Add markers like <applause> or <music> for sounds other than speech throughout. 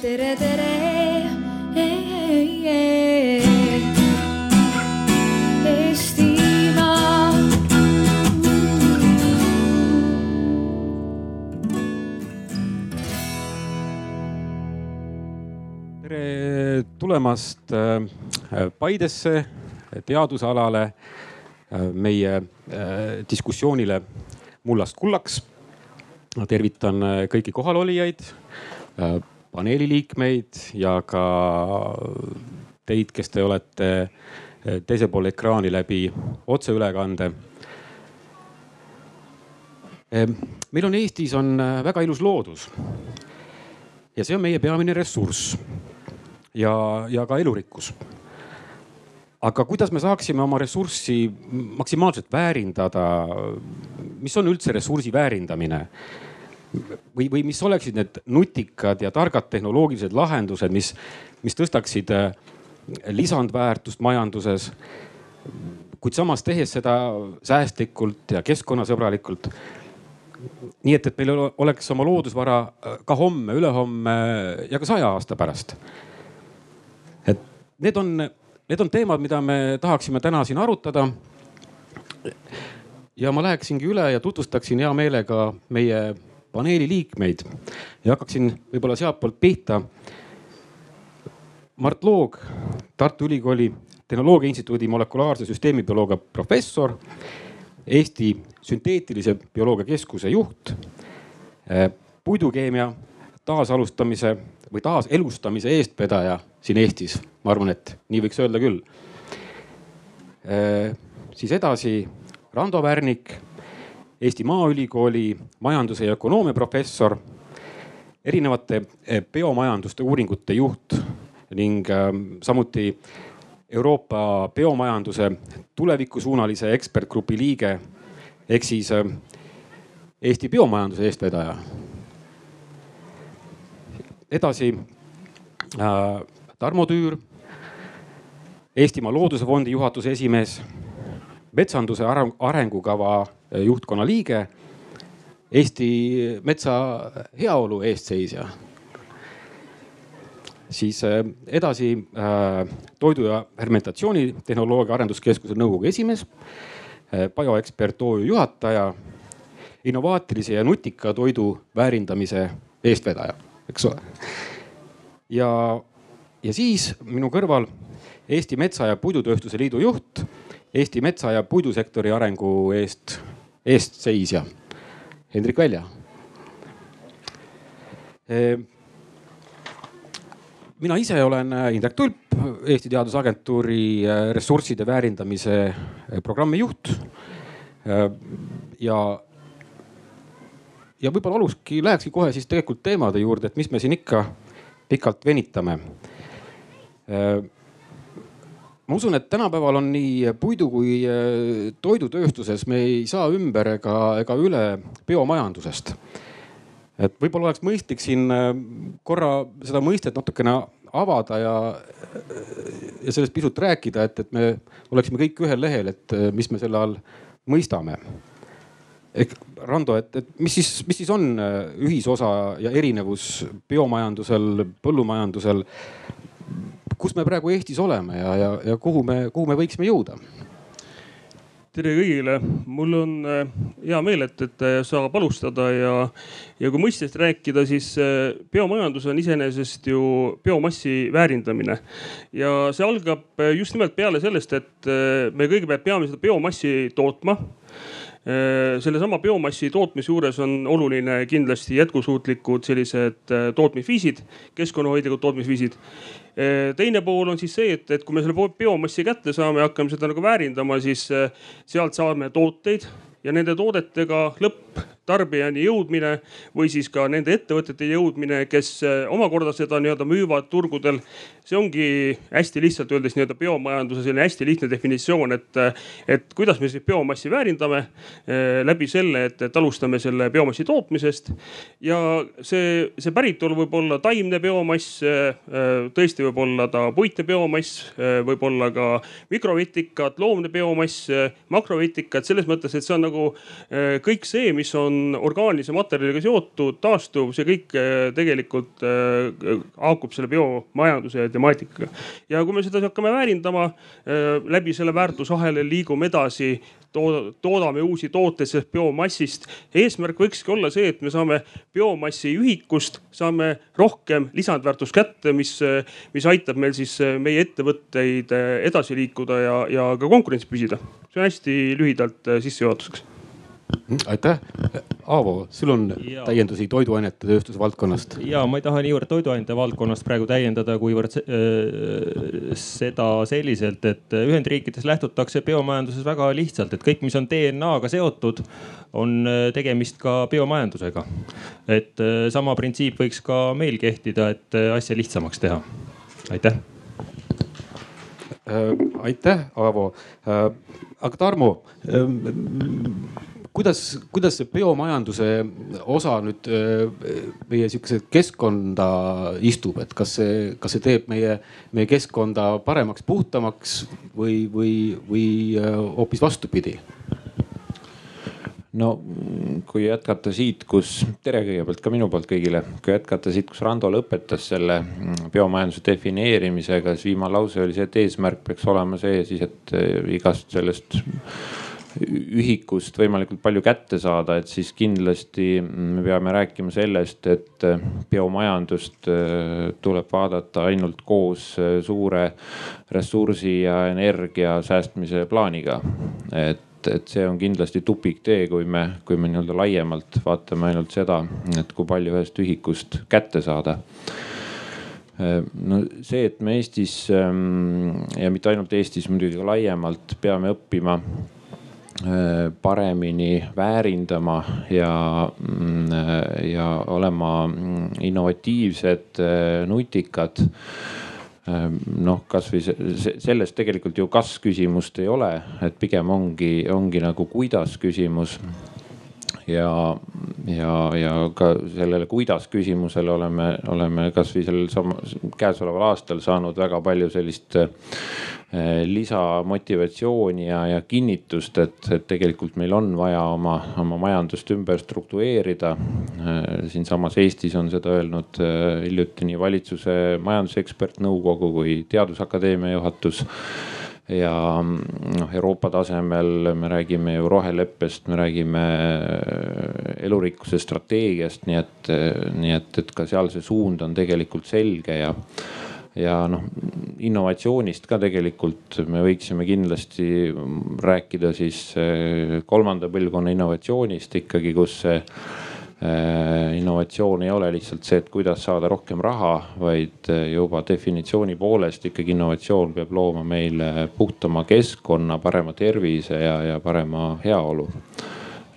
tere, tere. Eestimaa. tere tulemast äh, Paidesse teadusalale, äh, meie äh, diskussioonile mullast kullaks. tervitan kõiki kohalolijaid, paneeli liikmeid ja ka teid, kes te olete teisel pool ekraani läbi otseülekande. meil on Eestis on väga ilus loodus ja see on meie peamine ressurss ja, ja ka elurikkus. aga kuidas me saaksime oma ressurssi maksimaalselt väärindada? mis on üldse ressursi väärindamine? Või, või mis oleksid need nutikad ja targad tehnoloogilised lahendused, mis, mis tõstaksid äh, lisandväärtust majanduses. kuid samas tehes seda säästlikult ja keskkonnasõbralikult nii et, et meil oleks oma loodusvara äh, ka homme, ülehomme ja ka saja aasta pärast. et need on, need on teemad, mida me tahaksime täna siin arutada. ja ma läheksingi üle ja tutvustaksin hea meelega meie paneeli liikmeid ja hakkaksin võib-olla sealtpoolt pihta. Mart Loog, Tartu Ülikooli Tehnoloogia Instituudi molekulaarse süsteemibioloogia professor Eesti Sünteetilise Bioloogia Keskuse juht, eh, puidukeemia taasalustamise või taaselustamise eestvedaja siin Eestis. ma arvan, et nii võiks öelda küll. Eh, siis edasi Rando Värnik, Eesti Maaülikooli majanduse ja ökonoomia professor, erinevate eh, biomajanduste uuringute juht ning samuti Euroopa biomajanduse tulevikusuunalise ekspertgrupi liige ehk siis äh, Eesti biomajanduse eestvedaja. edasi äh, Tarmo Tüür, Eestimaa Looduse Fondi juhatuse esimees, metsanduse arengukava äh, juhtkonna liige, Eesti metsa heaolu eestseisja siis äh, edasi äh, Toidu ja Fermentatsioonitehnoloogia Arenduskeskuse nõukogu esimees, bioekspert OÜ juhataja, innovaatilise ja nutika toidu väärindamise eestvedaja, eks ole. ja, ja siis minu kõrval Eesti Metsa- ja Puidutööstuse Liidu juht, Eesti metsa- ja puidusektori arengu eest, eestseisja Hendrik Välja mina ise olen äh, Indrek Tulp, Eesti Teadusagentuuri äh, ressursside väärindamise äh, programmi juht. ja, ja võib-olla aluski, lähekski kohe siis tegelikult teemade juurde, et mis me siin ikka pikalt venitame. Ma usun, et tänapäeval on nii puidu kui toidutööstuses, me ei saa ümber ega, ega üle biomajandusest et võib-olla oleks mõistlik siin äh, korra seda mõistet natukene avada ja, ja sellest pisut rääkida, et, et me oleksime kõik ühel lehel, et äh, mis me selle all mõistame. ehk Rando, et, et mis siis, mis siis on äh, ühisosa ja erinevus biomajandusel, põllumajandusel? Kus me praegu Eestis oleme ja, ja, ja kuhu me, kuhu me võiksime jõuda? tere kõigile, mul on äh, hea meel, et, et äh, saab alustada ja, ja kui mõistest rääkida, siis äh, biomajandus on iseenesest ju biomassi väärindamine. ja see algab just nimelt peale sellest, et me kõigepealt peame seda biomassi tootma sellesama biomassi tootmise juures on oluline kindlasti jätkusuutlikud sellised tootmisviisid, keskkonnahoidlikud tootmisviisid teine pool on siis see, et, et kui me selle biomassi kätte saame, hakkame seda nagu väärindama, siis äh, sealt saame tooteid ja nende toodetega lõpptarbijani jõudmine või siis ka nende ettevõtete jõudmine, kes äh, omakorda seda nii-öelda müüvad turgudel. see ongi hästi lihtsalt öeldes nii-öelda biomajanduse selline hästi lihtne definitsioon, et, et kuidas me siis biomassi väärindame äh, läbi selle, et, et alustame selle biomassi tootmisest. ja see, see päritolu võib olla taimne biomass, tõesti võib olla ta puitne biomass, võib olla ka mikrovetikad, loomne biomass, makrovetikad selles mõttes, et see on nagu kõik see, mis on on orgaanilise materjaliga seotud, taastuv, see kõik tegelikult haakub selle biomajanduse temaatikaga. ja kui me seda hakkame väärindama läbi selle väärtusahela liigume edasi toodame uusi tooteid sellest biomassist. eesmärk võikski olla see, et me saame biomassi ühikust, saame rohkem lisandväärtust kätte, mis, mis aitab meil siis meie ettevõtteid edasi liikuda ja, ja ka konkurentsis püsida. see on hästi lühidalt sissejuhatuseks aitäh. Aavo, sul on ja. täiendusi toiduainete tööstuse valdkonnast? ja ma ei taha niivõrd toiduainete valdkonnast praegu täiendada, kuivõrd äh, seda selliselt, et Ühendriikides lähtutakse biomajanduses väga lihtsalt, et kõik, mis on DNA-ga seotud, on äh, tegemist ka biomajandusega. et äh, sama printsiip võiks ka meil kehtida, et asja lihtsamaks teha. aitäh aitäh, Aavo. aga Tarmo, kuidas, kuidas see biomajanduse osa nüüd äh, meie sihukese keskkonda istub, et kas see, kas see teeb meie, meie keskkonda paremaks, puhtamaks või, või, või äh, hoopis vastupidi? no kui jätkata siit, kus, tere kõigepealt ka minu poolt kõigile, kui jätkata siit, kus Rando lõpetas selle biomajanduse defineerimisega, siis viimane lause oli see, et eesmärk peaks olema see siis, et äh, igast sellest ühikust võimalikult palju kätte saada, et siis kindlasti me peame rääkima sellest, et biomajandust äh, tuleb vaadata ainult koos äh, suure ressursi ja energia säästmise plaaniga. et, et see on kindlasti tupiktee, kui me, kui me nii-öelda laiemalt vaatame ainult seda, et kui palju ühest ühikust kätte saada äh, no see, et me Eestis ähm, ja mitte ainult Eestis, muidugi ka laiemalt peame õppima Äh, paremini väärindama ja, ja olema innovatiivsed, nutikad. Noh, kasvõi sellest tegelikult ju kas küsimust ei ole, et pigem ongi, ongi nagu kuidas küsimus ja, ja, ja ka sellele kuidas küsimusele oleme, oleme kasvõi sellel sama käesoleval aastal saanud väga palju sellist Eh, lisamotivatsiooni ja, ja kinnitust, et, et tegelikult meil on vaja oma, oma majandust ümber struktureerida. Eh, siinsamas Eestis on seda öelnud eh, hiljuti nii valitsuse majandusekspertnõukogu kui Teadusakadeemia juhatus ja noh, Euroopa tasemel me räägime ju roheleppest, me räägime elurikkuse strateegiast, nii et, nii et, et ka seal see suund on tegelikult selge ja ja noh, innovatsioonist ka tegelikult me võiksime kindlasti rääkida siis eh, kolmanda põlvkonna innovatsioonist ikkagi, kus see innovatsioon ei ole lihtsalt see, et kuidas saada rohkem raha, vaid eh, juba definitsiooni poolest ikkagi innovatsioon peab looma meile puhtama keskkonna, parema tervise ja, ja parema heaolu.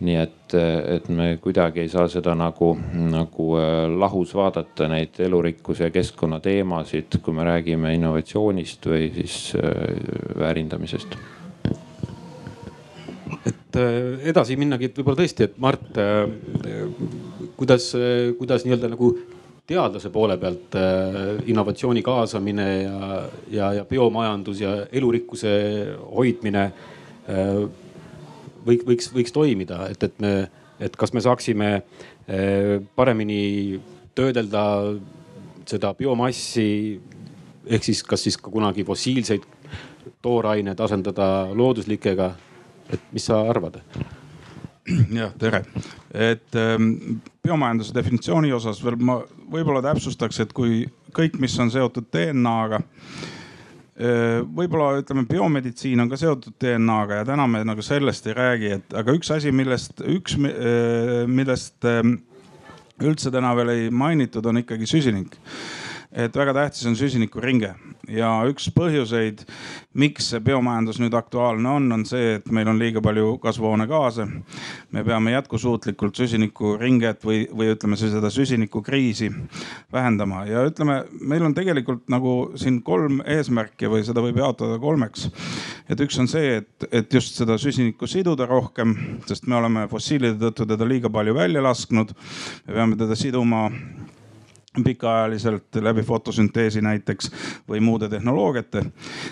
Nii et, et me kuidagi ei saa seda nagu, nagu äh, lahus vaadata neid elurikkuse ja keskkonna teemasid, kui me räägime innovatsioonist või siis äh, väärindamisest et äh, edasi minnagi, et võib-olla tõesti, et Mart, kuidas, kuidas nii-öelda nagu teadlase poole pealt innovatsiooni kaasamine ja, ja, ja biomajandus ja elurikkuse hoidmine võiks, võiks, võiks toimida, et, et me, et kas me saaksime paremini töödelda seda biomassi ehk siis, kas siis ka kunagi fossiilseid toorained asendada looduslikega. Et mis sa arvad? jah, tere, et ähm, biomajanduse definitsiooni osas veel ma võib-olla täpsustaks, et kui kõik, mis on seotud DNA-ga võib-olla ütleme, biomeditsiin on ka seotud DNA-ga ja täna me nagu sellest ei räägi, et aga üks asi, millest, üks, millest üldse täna veel ei mainitud, on ikkagi süsinik et väga tähtis on süsinikuringe ja üks põhjuseid, miks see biomajandus nüüd aktuaalne on, on see, et meil on liiga palju kasvuhoonegaase. me peame jätkusuutlikult süsinikuringet või, või ütleme siis seda süsinikukriisi vähendama ja ütleme, meil on tegelikult nagu siin kolm eesmärki või seda võib jaotada kolmeks. et üks on see, et, et just seda süsinikku siduda rohkem, sest me oleme fossiilide tõttu teda liiga palju välja lasknud. me peame teda siduma pikaajaliselt läbi fotosünteesi näiteks või muude tehnoloogiate.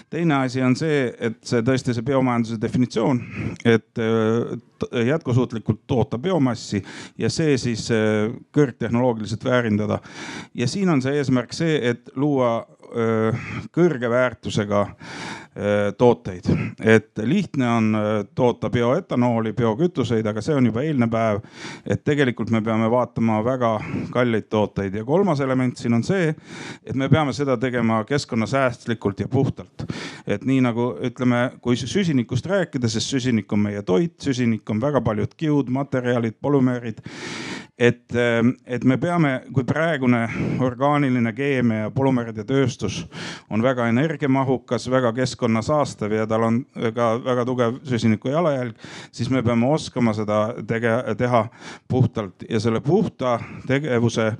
teine asi on see, et see tõesti see biomajanduse definitsioon, et äh, jätkusuutlikult toota biomassi ja see siis äh, kõrgtehnoloogiliselt väärindada. ja siin on see eesmärk see, et luua kõrge väärtusega tooteid. et lihtne on toota bioetanooli, biokütuseid, aga see on juba eilne päev. et tegelikult me peame vaatama väga kalleid tooteid ja kolmas element siin on see, et me peame seda tegema keskkonnasäästlikult ja puhtalt. et nii nagu ütleme, kui süsinikust rääkida, sest süsinik on meie toit, süsinik on väga paljud kiud, materjalid, polümeerid et, et me peame, kui praegune orgaaniline keemia ja polümeeride tööstus on väga energiamahukas, väga keskkonnasaastav ja tal on ka väga tugev süsiniku jalajälg, siis me peame oskama seda tege-, teha puhtalt. Ja selle puhta tegevuse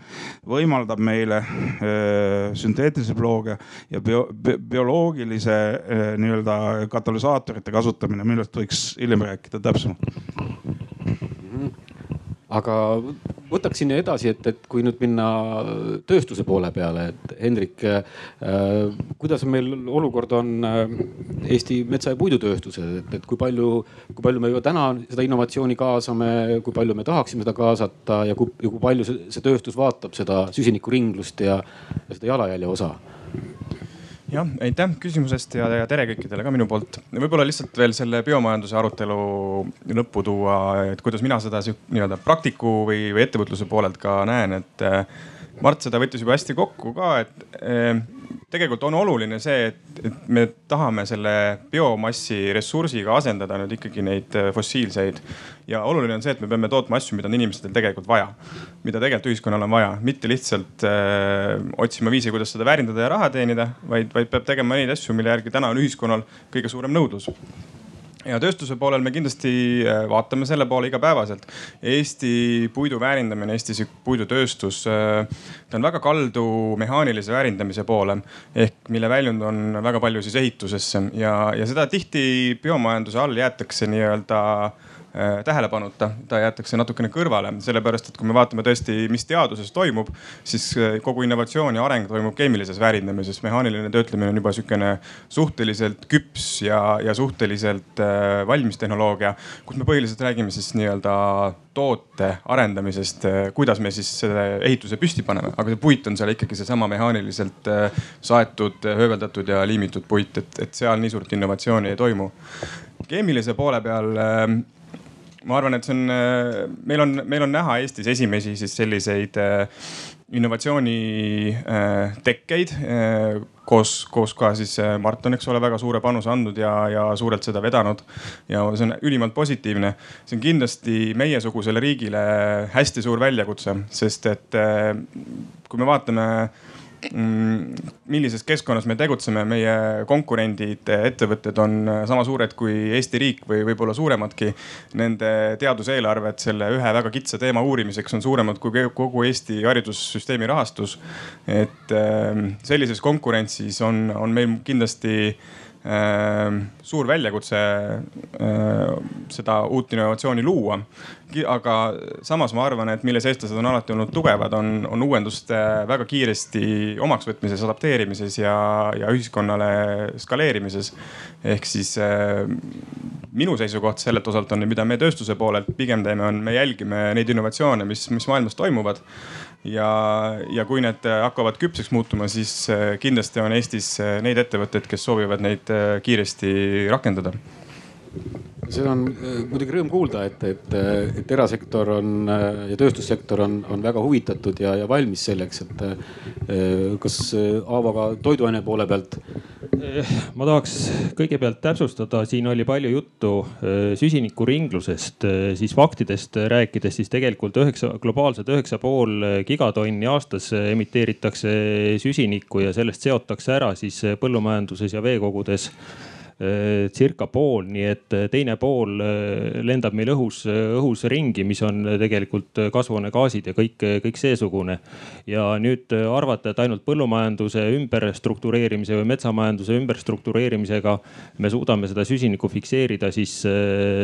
võimaldab meile äh, sünteetilise bioloogia ja bio, bi, bioloogilise äh, nii-öelda katalüsaatorite kasutamine, millest võiks hiljem rääkida täpsemalt aga võtaks sinna edasi, et, et kui nüüd minna tööstuse poole peale, et Hendrik äh,, kuidas meil olukord on äh, Eesti metsa- ja puidutööstuses, et, et kui palju, kui palju me juba täna seda innovatsiooni kaasame, kui palju me tahaksime seda kaasata ja kui, ja kui palju see, see tööstus vaatab seda süsinikuringlust ja, ja seda jalajälje osa? Jah, aitäh küsimusest ja, ja tere kõikidele ka minu poolt. võib-olla lihtsalt veel selle biomajanduse arutelu lõppu tuua, et kuidas mina seda nii-öelda praktiku või, või ettevõtluse poolelt ka näen, et Mart seda võttis juba hästi kokku ka, et eh, tegelikult on oluline see, et, et me tahame selle biomassi ressursiga asendada nüüd ikkagi neid eh, fossiilseid. ja oluline on see, et me peame tootma asju, mida on inimestel tegelikult vaja, mida tegelikult ühiskonnal on vaja, mitte lihtsalt äh, otsima viisi, kuidas seda väärindada ja raha teenida, vaid, vaid peab tegema neid asju, mille järgi täna on ühiskonnal kõige suurem nõudlus ja tööstuse poolel me kindlasti äh, vaatame selle poole igapäevaselt. Eesti puidu väärindamine, Eesti puidutööstus, äh, ta on väga kaldu mehaanilise väärindamise poole ehk mille väljund on väga palju siis ehitusesse ja, ja seda tihti biomajanduse all jäetakse nii-öelda tähelepanuta, ta jäetakse natukene kõrvale, sellepärast et kui me vaatame tõesti, mis teaduses toimub, siis äh, kogu innovatsioon ja areng toimub keemilises väärindamises. mehaaniline töötlemine on juba sihukene suhteliselt küps ja, ja suhteliselt äh, valmis tehnoloogia, kus me põhiliselt räägime siis nii-öelda toote arendamisest, kuidas me siis selle ehituse püsti paneme, aga see puit on seal ikkagi seesama mehaaniliselt saetud, hööveldatud ja liimitud puit, et, et seal nii suurt innovatsiooni ei toimu. keemilise poole peal ma arvan, et see on, äh, meil on, meil on näha Eestis esimesi siis selliseid äh, innovatsioonitekkeid äh, koos, koos ka siis Mart on, eks ole, väga suure panuse andnud ja, ja suurelt seda vedanud. ja see on ülimalt positiivne. see on kindlasti meiesugusele riigile hästi suur väljakutse, sest et kui me vaatame millises keskkonnas me tegutseme, meie konkurendid, ettevõtted on sama suured kui Eesti riik või võib-olla suuremadki. Nende teaduseelarved selle ühe väga kitsa teema uurimiseks on suuremad kui kogu Eesti haridussüsteemi rahastus. et ähm, sellises konkurentsis on, on meil kindlasti suur väljakutse ehm, seda uut innovatsiooni luua. aga samas ma arvan, et milles eestlased on alati olnud tugevad, on, on uuenduste väga kiiresti omaksvõtmises, adapteerimises ja, ja ühiskonnale skaleerimises. ehk siis ehm, minu seisukoht sellelt osalt on, mida me tööstuse poolelt pigem teeme, on me jälgime neid innovatsioone, mis, mis maailmas toimuvad ja, ja kui need hakkavad küpseks muutuma, siis äh, kindlasti on Eestis äh, neid ettevõtteid, kes soovivad neid äh, kiiresti rakendada. Seda on muidugi rõõm kuulda, et, et, et erasektor on ja tööstussektor on, on väga huvitatud ja, ja valmis selleks, et kas Aavo ka toiduaine poole pealt Eh, ma tahaks kõigepealt täpsustada, siin oli palju juttu eh, süsinikuringlusest, eh, siis faktidest rääkides, siis tegelikult üheksa, globaalselt üheksa pool gigatonni aastas emiteeritakse süsinikku ja sellest seotakse ära siis põllumajanduses ja veekogudes circa pool, nii et teine pool lendab meil õhus, õhus ringi, mis on tegelikult kasvuhoonegaasid ja kõik, kõik seesugune. ja nüüd arvata, et ainult põllumajanduse ümberstruktureerimise või metsamajanduse ümberstruktureerimisega me suudame seda süsinikku fikseerida, siis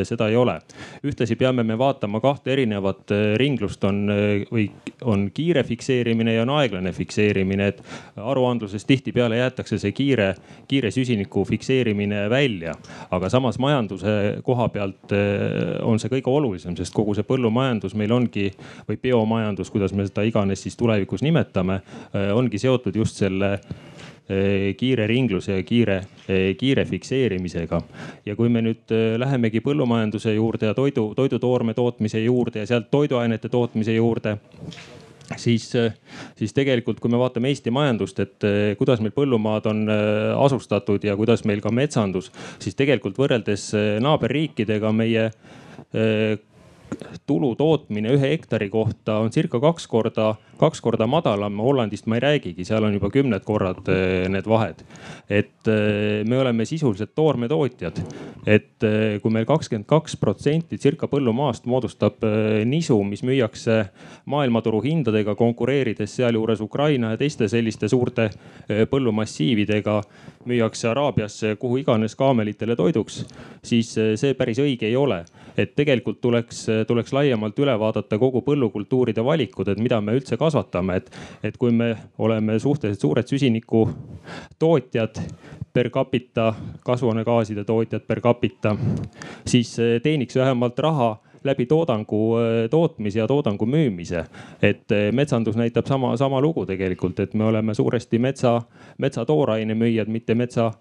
seda ei ole. ühtlasi peame me vaatama kahte erinevat ringlust, on või on kiire fikseerimine ja on aeglane fikseerimine, et aruandluses tihtipeale jäetakse see kiire, kiire süsiniku fikseerimine välja. aga samas majanduse koha pealt eh, on see kõige olulisem, sest kogu see põllumajandus meil ongi või biomajandus, kuidas me seda iganes siis tulevikus nimetame, eh, ongi seotud just selle eh, kiire ringluse ja kiire, kiire fikseerimisega. ja kui me nüüd lähemegi põllumajanduse juurde ja toidu, toidutoorme tootmise juurde ja sealt toiduainete tootmise juurde siis, siis tegelikult, kui me vaatame Eesti majandust, et eh, kuidas meil põllumaad on eh, asustatud ja kuidas meil ka metsandus, siis tegelikult võrreldes eh, naaberriikidega meie tulu tootmine ühe hektari kohta on circa kaks korda kaks korda madalam, Hollandist ma ei räägigi, seal on juba kümned korrad eh, need vahed. et eh, me oleme sisuliselt toormetootjad, et eh, kui meil kakskümmend kaks protsenti circa põllumaast moodustab nisu, mis müüakse maailmaturu hindadega konkureerides sealjuures Ukraina ja teiste selliste suurte põllumassiividega müüakse Araabiasse kuhu iganes kaamelitele toiduks, siis see päris õige ei ole. Et tegelikult tuleks, tuleks laiemalt üle vaadata kogu põllukultuuride valikud, et mida me üldse kasvatame et, et kui me oleme suhteliselt suured süsiniku tootjad per capita, kasvuhoonegaaside tootjad per capita, siis eh, teeniks vähemalt raha läbi toodangu eh, tootmise ja toodangu müümise. et eh, metsandus näitab sama, sama lugu tegelikult, et me oleme suuresti metsa, metsa tooraine müüjad, mitte metsa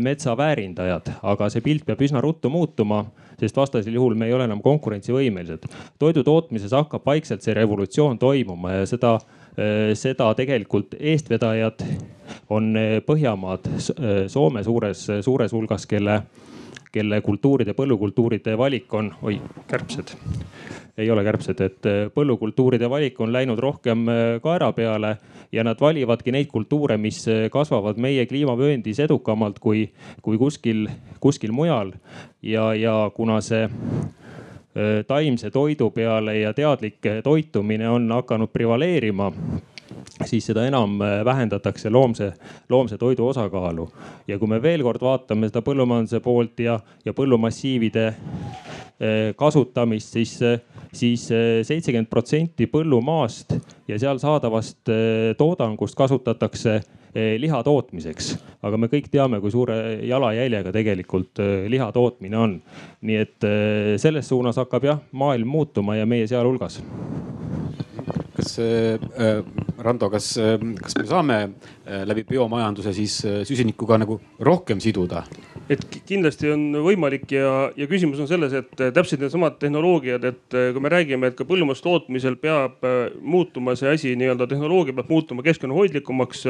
metsa väärindajad, aga see pilt peab üsna ruttu muutuma, sest vastasel juhul me ei ole enam konkurentsivõimelised. toidu tootmises hakkab vaikselt see revolutsioon toimuma ja seda, seda tegelikult eestvedajad on Põhjamaad, Soome suures, suures hulgas, kelle kelle kultuuride, põllukultuuride valik on, oi kärbsed, ei ole kärbsed, et põllukultuuride valik on läinud rohkem kaera peale ja nad valivadki neid kultuure, mis eh, kasvavad meie kliimavööndis edukamalt kui, kui kuskil, kuskil mujal. ja, ja kuna see taimse toidu peale ja teadlik toitumine on hakanud prevaleerima siis seda enam eh, vähendatakse loomse, loomse toidu osakaalu. ja kui me veel kord vaatame seda põllumajanduse poolt ja, ja põllumassiivide kasutamist, siis siis eh, seitsekümmend protsenti põllumaast ja seal saadavast toodangust kasutatakse liha tootmiseks. aga me kõik teame, kui suure jalajäljega tegelikult liha tootmine on. nii et selles suunas hakkab jah maailm muutuma ja meie sealhulgas kas äh, Rando, kas, kas me saame läbi biomajanduse siis süsinikku ka nagu rohkem siduda? et kindlasti on võimalik ja, ja küsimus on selles, et äh, täpselt needsamad tehnoloogiad, et äh, kui me räägime, et ka põllumajandustootmisel peab äh, muutuma see asi nii-öelda tehnoloogia peab muutuma keskkonnahoidlikumaks.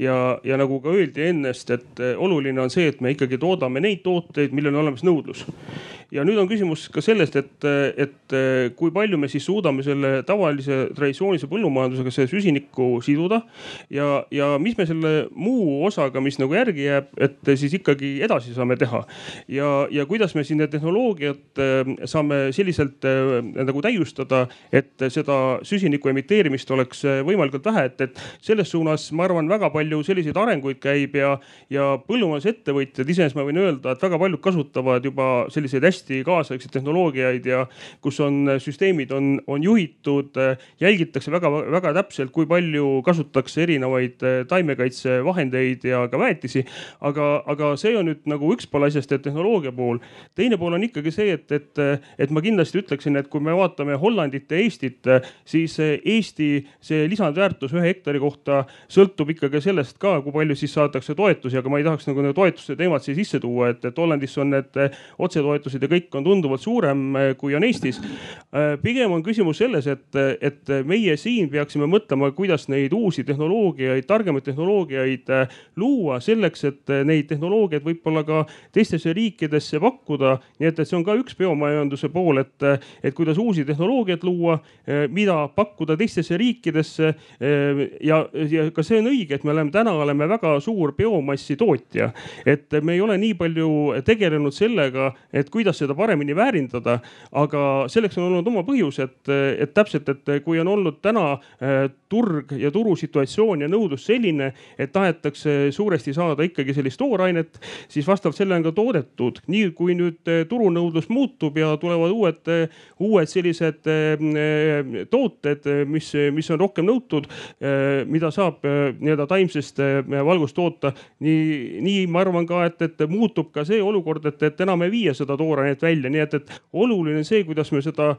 ja, ja nagu ka öeldi ennast, et oluline on see, et me ikkagi toodame neid tooteid, millel on olemas nõudlus ja nüüd on küsimus ka sellest, et, et kui palju me siis suudame selle tavalise traditsioonilise põllumajandusega selle süsinikku siduda. ja, ja mis me selle muu osaga, mis nagu järgi jääb, et siis ikkagi edasi saame teha. ja, ja kuidas me siin tehnoloogiat äh, saame selliselt äh, nagu täiustada, et seda süsiniku emiteerimist oleks äh, võimalikult vähe, et, et selles suunas ma arvan, väga palju selliseid arenguid käib ja, ja põllumajandusettevõtjad iseenesest ma võin öelda, et väga paljud kasutavad juba selliseid hästi kaasaegseid tehnoloogiaid ja kus on süsteemid on, on juhitud, jälgitakse väga-väga täpselt, kui palju kasutatakse erinevaid taimekaitsevahendeid ja ka väetisi. aga, aga see on nüüd nagu üks pool asjast, et tehnoloogia pool. teine pool on ikkagi see, et, et, et ma kindlasti ütleksin, et kui me vaatame Hollandit ja Eestit, siis Eesti see lisandväärtus ühe hektari kohta sõltub ikkagi sellest ka, kui palju siis saadakse toetusi, aga ma ei tahaks nagu toetuste teemat siia sisse tuua, et, et Hollandis on need otsetoetused ja kõik on tunduvalt suurem, kui on Eestis. pigem on küsimus selles, et, et meie siin peaksime mõtlema, kuidas neid uusi tehnoloogiaid, targemaid tehnoloogiaid luua selleks, et neid tehnoloogiaid võib-olla ka teistesse riikidesse pakkuda. nii et, et see on ka üks biomajanduse pool, et, et kuidas uusi tehnoloogiaid luua, mida pakkuda teistesse riikidesse. ja, ja ka see on õige, et me oleme täna oleme väga suur biomassi tootja, et me ei ole nii palju tegelenud sellega, et kuidas seda paremini väärindada. aga selleks on olnud oma põhjus, et, et täpselt, et kui on olnud täna äh, turg ja turusituatsioon ja nõudlus selline, et tahetakse suuresti saada ikkagi sellist toorainet, siis vastavalt sellele on ka toodetud. nii kui nüüd äh, turunõudlus muutub ja tulevad uued, äh, uued sellised tooted, mis, mis on rohkem nõutud, mida saab nii-öelda taimsest valgust toota. nii, nii ma arvan ka, et, et muutub ka see olukord, et, et enam ei viia seda toorainet välja, nii et, et oluline on see, kuidas me seda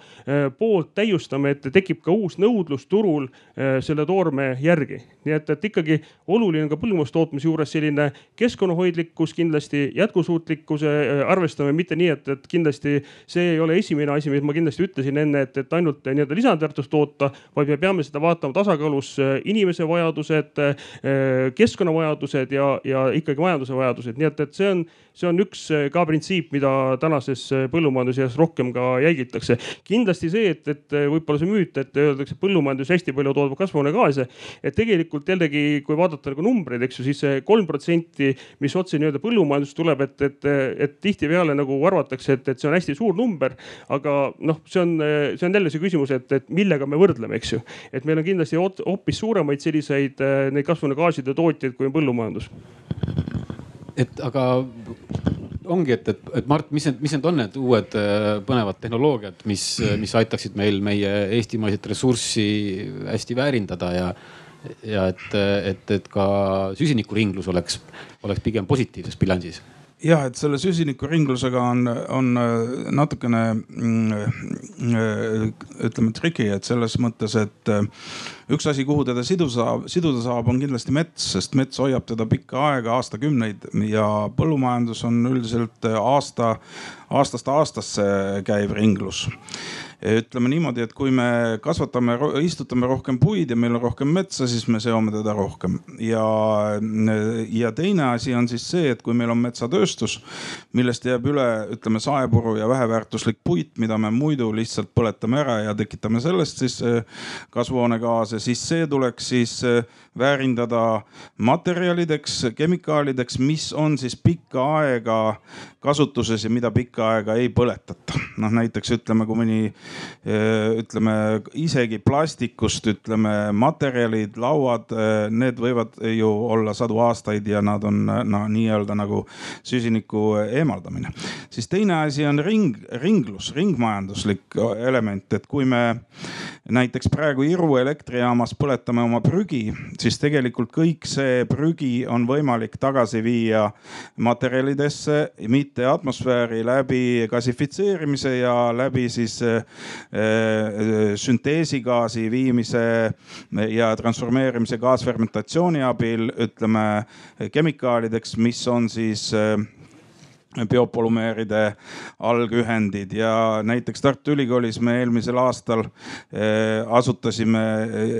poolt täiustame, et tekib ka uus nõudlus turul selle toorme järgi. nii et, et ikkagi oluline on ka põllumajandustootmise juures selline keskkonnahoidlikkus kindlasti, jätkusuutlikkuse arvestamine, mitte nii, et, et kindlasti see ei ole esimene asi, mis ma kindlasti ütlesin enne, et, et ainult nii-öelda lisandväärtust toota, vaid me peame seda vaatama tasakaalus inimese vajadused, keskkonnavajadused ja, ja ikkagi majanduse vajadused, nii et, et see on, see on üks ka printsiip, mida tänases põllumajanduses rohkem ka jälgitakse. kindlasti see, et, et võib-olla see müüt, et öeldakse, põllumajandus hästi palju toodab kasvuhoonegaase. et tegelikult jällegi, kui vaadata nagu numbreid, eks ju, siis see kolm protsenti, mis otse nii-öelda põllumajandusest tuleb, et, et, et tihtipeale nagu arvatakse, et, et see on hästi suur number. aga noh, see on, see on jälle see küsimus, et, et millega me võrdleme, eks ju. et meil on kindlasti hoopis suuremaid selliseid neid kasvuhoonegaaside tootjaid, kui on põllumajandus et aga ongi, et, et, et Mart, mis need, mis need on need uued äh, põnevad tehnoloogiad, mis, mis aitaksid meil meie eestimaiset ressurssi hästi väärindada ja, ja et, et, et ka süsinikuringlus oleks, oleks pigem positiivses bilansis. Jah, et selle süsinikuringlusega on, on äh, natukene mm, ütleme triki, et selles mõttes, et äh, üks asi, kuhu teda siduda saab, siduda saab, on kindlasti mets, sest mets hoiab teda pikka aega, aastakümneid ja põllumajandus on üldiselt aasta, aastast aastasse käiv ringlus ütleme niimoodi, et kui me kasvatame, istutame rohkem puid ja meil on rohkem metsa, siis me seome teda rohkem. ja, ja teine asi on siis see, et kui meil on metsatööstus, millest jääb üle, ütleme saepuru ja väheväärtuslik puit, mida me muidu lihtsalt põletame ära ja tekitame sellest siis eh, kasvuhoonegaase, siis see tuleks siis eh, väärindada materjalideks, kemikaalideks, mis on siis pikka aega kasutuses ja mida pikka aega ei põletata. noh näiteks ütleme, kui mõni ütleme isegi plastikust, ütleme materjalid, lauad, eh, need võivad ju olla sadu aastaid ja nad on no nii-öelda nagu süsiniku eemaldamine. siis teine asi on ring, ringlus, ringmajanduslik element, et kui me näiteks praegu Iru elektrijaamas põletame oma prügi, siis tegelikult kõik see prügi on võimalik tagasi viia materjalidesse, mitte atmosfääri läbi gassifitseerimise ja läbi siis äh, sünteesigaasi viimise ja transformeerimise gaasfermentatsiooni abil, ütleme kemikaalideks, mis on siis äh, biopolümeeride algühendid. Ja näiteks Tartu Ülikoolis me eelmisel aastal asutasime,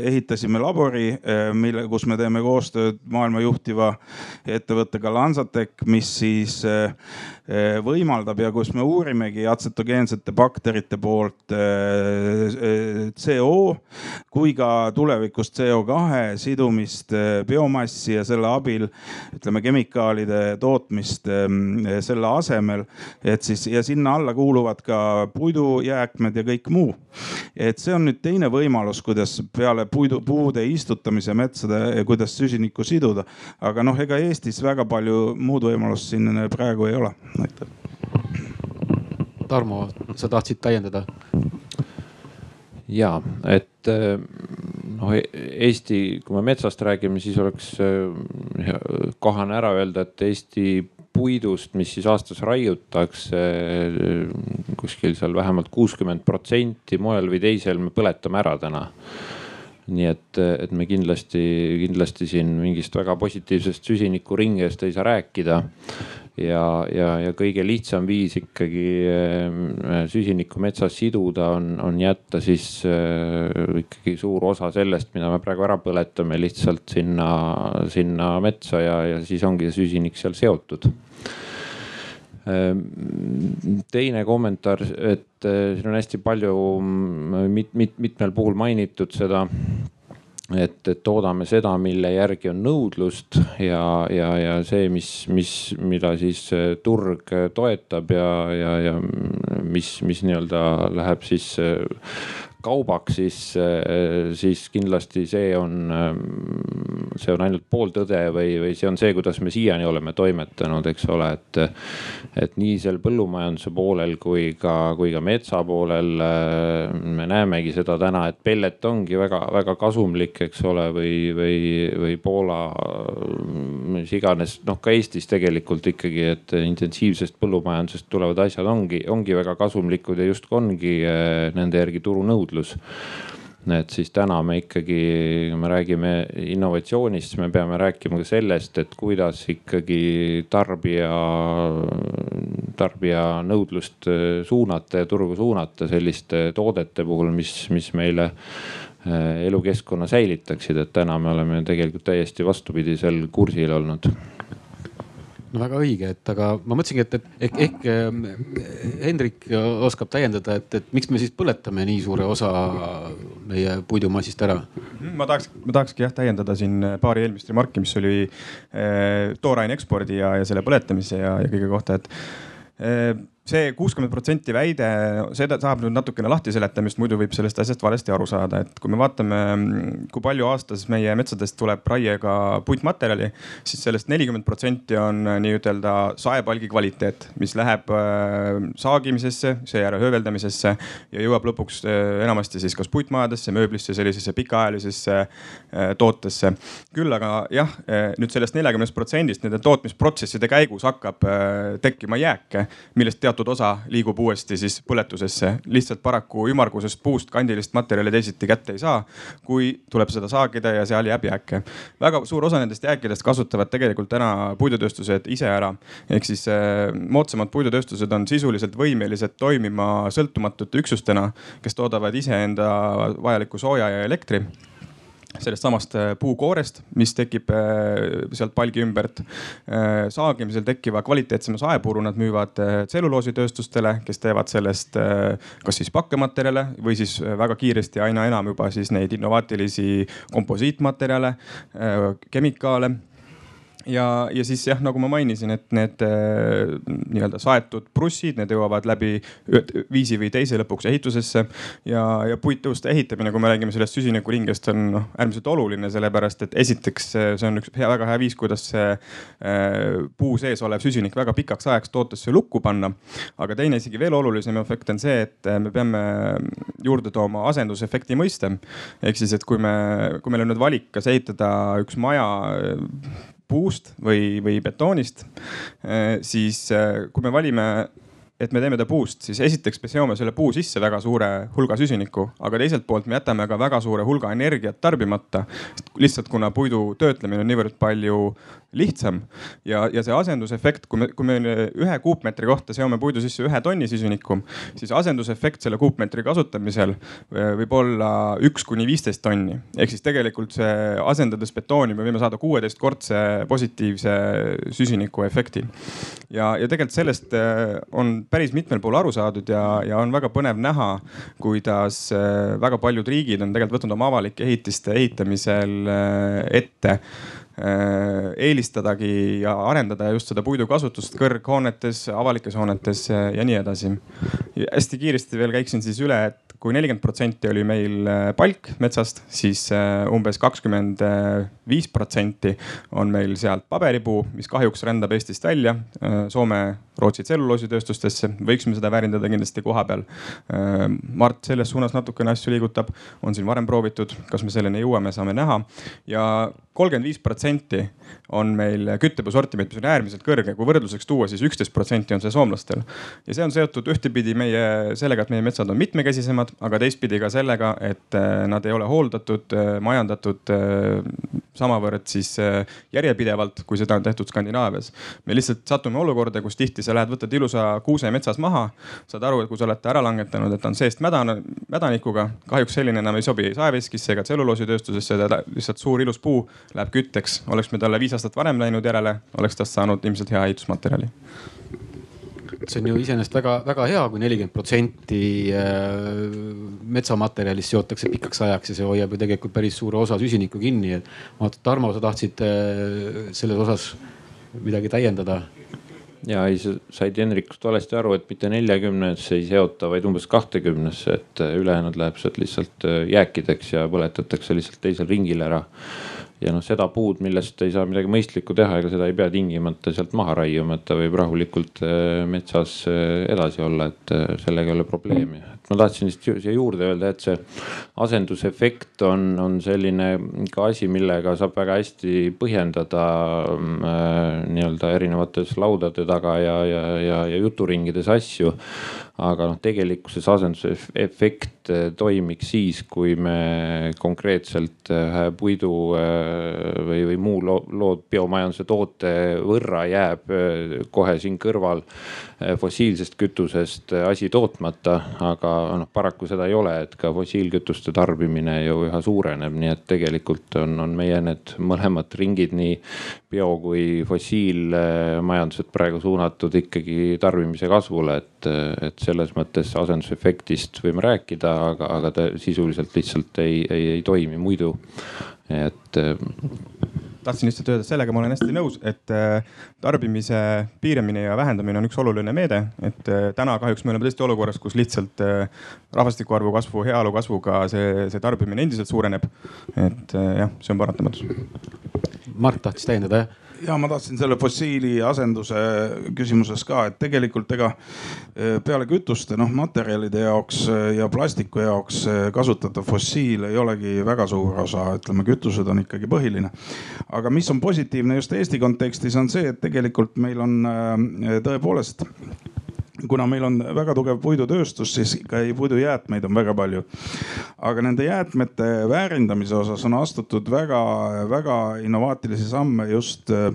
ehitasime labori, mille, kus me teeme koostööd maailma juhtiva ettevõttega Lansatec, mis siis võimaldab ja kus me uurimegi atsetogeensete bakterite poolt eh, eh, CO kui ka tulevikus CO2 sidumist biomassi ja selle abil ütleme kemikaalide tootmist selle asemel. et siis ja sinna alla kuuluvad ka puidujääkmed ja kõik muu. et see on nüüd teine võimalus, kuidas peale puidu, puude istutamise metsade, kuidas süsinikku siduda. aga noh, ega Eestis väga palju muud võimalust siin praegu ei ole aitäh. Tarmo, sa tahtsid täiendada? ja, et eh, noh, Eesti, kui me metsast räägime, siis oleks eh, kohane ära öelda, et Eesti puidust, mis siis aastas raiutakse eh, kuskil seal vähemalt kuuskümmend protsenti moel või teisel me põletame ära täna nii et, et me kindlasti, kindlasti siin mingist väga positiivsest süsinikuringest ei saa rääkida. Ja, ja, ja kõige lihtsam viis ikkagi süsinikku metsas siduda on, on jätta siis ikkagi suur osa sellest, mida me praegu ära põletame, lihtsalt sinna, sinna metsa ja, ja siis ongi see süsinik seal seotud teine kommentaar, et eh, siin on hästi palju mm, mit, mit, mitmel puhul mainitud seda et, et toodame seda, mille järgi on nõudlust ja, ja, ja see, mis, mis, mida siis eh, turg toetab ja, ja, ja mis, mis nii-öelda läheb siis eh, kaubaks, siis, äh, siis kindlasti see on, ähm, see on ainult pooltõde või, või see on see, kuidas me siiani oleme toimetanud, eks ole, et. et nii seal põllumajanduse poolel kui ka, kui ka metsa poolel äh, me näemegi seda täna, et pellet ongi väga-väga kasumlik, eks ole, või, või, või Poola, mis iganes, noh ka Eestis tegelikult ikkagi, et intensiivsest põllumajandusest tulevad asjad ongi, ongi väga kasumlikud ja justkui ongi nende järgi turunõudlus nõudlus et siis täna me ikkagi, kui me räägime innovatsioonist, siis me peame rääkima ka sellest, et kuidas ikkagi tarbija, tarbija nõudlust suunata ja turgu suunata selliste toodete puhul, mis, mis meile eh, elukeskkonna säilitaksid, et täna me oleme tegelikult täiesti vastupidisel kursil olnud no väga õige, et aga ma mõtlesingi, et, et ehk, ehk eh, Hendrik oskab täiendada, et, et miks me siis põletame nii suure osa meie puidumassist ära? ma tahaks, ma tahakski jah täiendada siin paari eelmist remarki, mis oli eh, tooraine ekspordi ja, ja selle põletamise ja, ja kõige kohta, et eh, see kuuskümmend protsenti väide, seda saab nüüd natukene lahti seletamist, muidu võib sellest asjast valesti aru saada, et kui me vaatame, kui palju aastas meie metsadest tuleb raiega puitmaterjali, siis sellest nelikümmend protsenti on nii-ütelda saepalgi kvaliteet, mis läheb äh, saagimisesse, seejärel hööveldamisesse ja jõuab lõpuks äh, enamasti siis kas puitmajadesse, mööblisse, sellisesse pikaajalisesse äh, tootesse. küll aga jah, nüüd sellest neljakümnest protsendist nende tootmisprotsesside käigus hakkab tekkima jääke, millest teatud teatud osa liigub uuesti siis põletusesse. lihtsalt paraku ümmargusest puust kandilist materjali teisiti kätte ei saa, kui tuleb seda saagida ja seal jääb jääke. väga suur osa nendest jääkidest kasutavad tegelikult täna puidutööstused ise ära. ehk siis eh, moodsamad puidutööstused on sisuliselt võimelised toimima sõltumatute üksustena, kes toodavad iseenda vajalikku sooja ja elektri sellest samast äh, puukoorest, mis tekib äh, sealt palgi ümbert. Äh, saagimisel tekkiva kvaliteetsema saepuru nad müüvad tselluloositööstustele, kes teevad sellest kas siis pakkematerjale või siis väga kiiresti aina enam juba siis neid innovaatilisi komposiitmaterjale, kemikaale ja, ja siis jah, nagu ma mainisin, et need äh, nii-öelda saetud prussid, need jõuavad läbi viisi või teise lõpuks ehitusesse. ja, ja puittõuste ehitamine, kui me räägime sellest süsinikuringest, on noh äärmiselt oluline, sellepärast et esiteks see on üks hea, väga hea viis, kuidas see äh, puu sees olev süsinik väga pikaks ajaks tootesse lukku panna. aga teine isegi veel olulisem efekt on see, et me peame juurde tooma asendusefekti mõiste. ehk siis, et kui me, kui meil on nüüd valik, kas ehitada üks maja puust või, või betoonist, eh, siis eh, kui me valime et me teeme ta puust, siis esiteks me seome selle puu sisse väga suure hulga süsinikku, aga teiselt poolt me jätame ka väga suure hulga energiat tarbimata. lihtsalt kuna puidu töötlemine on niivõrd palju lihtsam ja, ja see asendusefekt, kui me, kui me ühe kuupmeetri kohta seome puidu sisse ühe tonni süsinikku, siis asendusefekt selle kuupmeetri kasutamisel eh, võib olla üks kuni viisteist tonni. ehk siis tegelikult see asendades betooni me võime saada kuueteistkordse positiivse süsiniku efekti. ja, ja tegelikult sellest eh, on päris mitmel pool aru saadud ja, ja on väga põnev näha, kuidas äh, väga paljud riigid on tegelikult võtnud oma avalike ehitiste ehitamisel äh, ette äh, eelistadagi ja arendada just seda puidu kasutust kõrghoonetes, avalikes hoonetes ja nii edasi. hästi kiiresti veel käiksin siis üle, et kui nelikümmend protsenti oli meil palk metsast, siis umbes kakskümmend viis protsenti on meil sealt paberipuu, mis kahjuks rändab Eestist välja. Soome Rootsi tselluloositööstustesse, võiksime seda väärindada kindlasti koha peal. Mart selles suunas natukene asju liigutab, on siin varem proovitud, kas me selleni jõuame, saame näha ja kolmkümmend viis protsenti on meil küttepuu sortiment, mis on äärmiselt kõrge, kui võrdluseks tuua, siis üksteist protsenti on see soomlastel. ja see on seotud ühtepidi meie sellega, et meie metsad on mitmekesisemad, aga teistpidi ka sellega, et äh, nad ei ole hooldatud, äh, majandatud äh, samavõrd siis järjepidevalt, kui seda on tehtud Skandinaavias. me lihtsalt satume olukorda, kus tihti sa lähed, võtad ilusa kuuse metsas maha, saad aru, et kui sa oled ta ära langetanud, et ta on seest mädane, mädanikuga, kahjuks selline enam ei sobi saeveskisse ega tselluloositööstusesse, ta lihtsalt suur ilus puu läheb kütteks. oleks me talle viis aastat varem läinud järele, oleks tast saanud ilmselt hea ehitusmaterjali see on ju iseenesest väga-väga hea kui, kui nelikümmend protsenti äh, metsamaterjalist seotakse pikaks ajaks ja see hoiab ju tegelikult päris suure osa süsinikku kinni. et vaata, Tarmo, sa tahtsid äh, selles osas midagi täiendada? Ja ei, sa said Henrikust valesti aru, et mitte neljakümnesse ei seota, vaid umbes kahtekümnesse, et ülejäänud läheb sealt lihtsalt jääkideks ja põletatakse lihtsalt teisel ringil ära ja noh, seda puud, millest ei saa midagi mõistlikku teha, ega seda ei pea tingimata sealt maha raiuma, et ta võib rahulikult äh, metsas äh, edasi olla, et äh, sellega ei ole probleemi. Ma tahtsin lihtsalt siia juurde öelda, et see asendusefekt on, on selline ka asi, millega saab väga hästi põhjendada äh, nii-öelda erinevates laudade taga ja, ja, ja, ja juturingides asju. Aga noh, tegelikkuses asendusefekt toimiks siis, kui me konkreetselt äh, puidu äh, või, või muu lood biomajanduse toote võrra jääb kohe siin kõrval fossiilsest kütusest asi tootmata, aga noh, paraku seda ei ole, et ka fossiilkütuste tarbimine ju üha suureneb, nii et tegelikult on, on meie need mõlemad ringid, nii bio kui fossiilmajandused praegu suunatud ikkagi tarbimise kasvule, et, et selles mõttes asendusefektist võime rääkida, aga, aga ta sisuliselt lihtsalt ei, ei, ei toimi muidu. et tahtsin lihtsalt öelda, sellega ma olen hästi nõus, et äh, tarbimise piiramine ja vähendamine on üks oluline meede. et äh, täna kahjuks me oleme tõesti olukorras, kus lihtsalt äh, rahvastiku arvu kasvu, heaolu kasvuga see, see tarbimine endiselt suureneb. et jah, see on paratamatus. Mart tahtis täiendada jah? Ja ma tahtsin selle fossiili asenduse küsimuses ka, et tegelikult ega e, peale kütuste noh, materjalide jaoks e, ja plastiku jaoks e, kasutatav fossiil ei olegi väga suur osa, ütleme kütused on ikkagi põhiline. aga mis on positiivne just Eesti kontekstis on see, et tegelikult meil on tõepoolest kuna meil on väga tugev puidutööstus, siis ka puidujäätmeid on väga palju. aga nende jäätmete väärindamise osas on astutud väga-väga innovaatilisi samme just äh,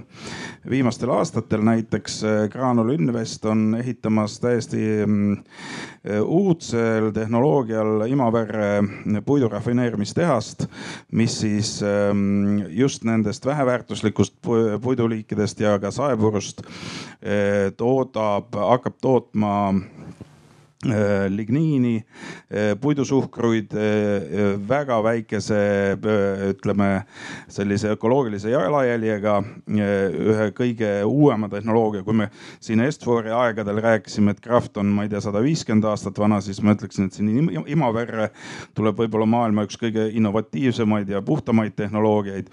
viimastel aastatel. näiteks äh, Graanul Invest on ehitamas täiesti mm, uudsel tehnoloogial Imaverre puidu rafineerimistehast, mis siis ähm, just nendest väheväärtuslikust puiduliikidest ja ka saepurust toodab, hakkab tootma ligniini, äh, puidusuhkruid äh, väga väikese, ütleme sellise ökoloogilise jalajäljega. ühe kõige uuema tehnoloogia, kui me siin Est-Fori aegadel rääkisime, et Kraft on, ma ei tea, sada viiskümmend aastat vana, siis ma ütleksin, et siin Imaverre tuleb võib-olla maailma üks kõige innovatiivsemaid ja puhtamaid tehnoloogiaid.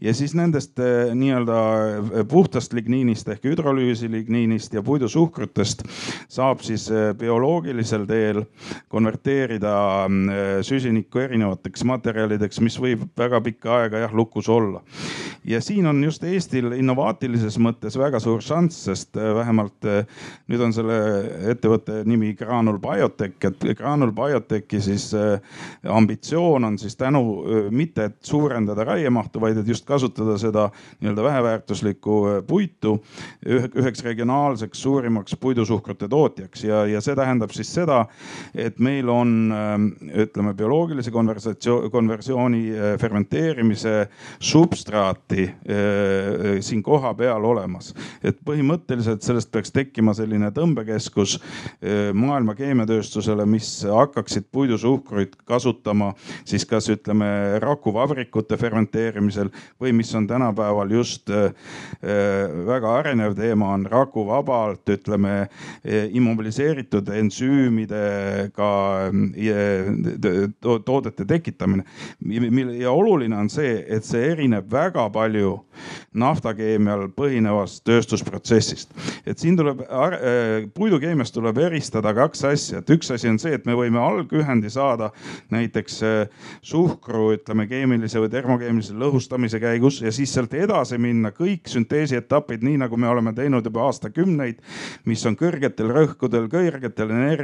ja siis nendest nii-öelda puhtast ligniinist ehk hüdrolüüsi ligniinist ja puidusuhkrutest saab siis bioloogiline bioloogilisel teel konverteerida mm, süsinikku erinevateks materjalideks, mis võib väga pikka aega jah lukus olla. ja siin on just Eestil innovaatilises mõttes väga suur šanss, sest äh, vähemalt äh, nüüd on selle ettevõtte nimi Granul Biotech, et Granul Biotechi siis äh, ambitsioon on siis tänu mitte, et suurendada raiemahtu, vaid et just kasutada seda nii-öelda väheväärtuslikku puitu üheks regionaalseks suurimaks puidusuhkrute tootjaks ja, ja see tähendab siis seda, et meil on ähm, ütleme bioloogilise konversatsioon, konversiooni äh, fermenteerimise substraati äh, siin kohapeal olemas. et põhimõtteliselt sellest peaks tekkima selline tõmbekeskus äh, maailma keemiatööstusele, mis hakkaksid puidusuhkruid kasutama siis kas ütleme rakuvabrikute fermenteerimisel või mis on tänapäeval just väga arenev teema, on rakuvabalt ütleme immobiliseeritud ensüümid ensüümidega toodete tekitamine. ja oluline on see, et see erineb väga palju naftakeemial põhinevast tööstusprotsessist. et siin tuleb, puidukeemiast tuleb eristada kaks asja, et üks asi on see, et me võime algühendi saada näiteks suhkru, ütleme keemilise või termokeemilise lõhustamise käigus ja siis sealt edasi minna kõik sünteesietapid, nii nagu me oleme teinud juba aastakümneid, mis on kõrgetel rõhkudel, kõrgetel energiatel,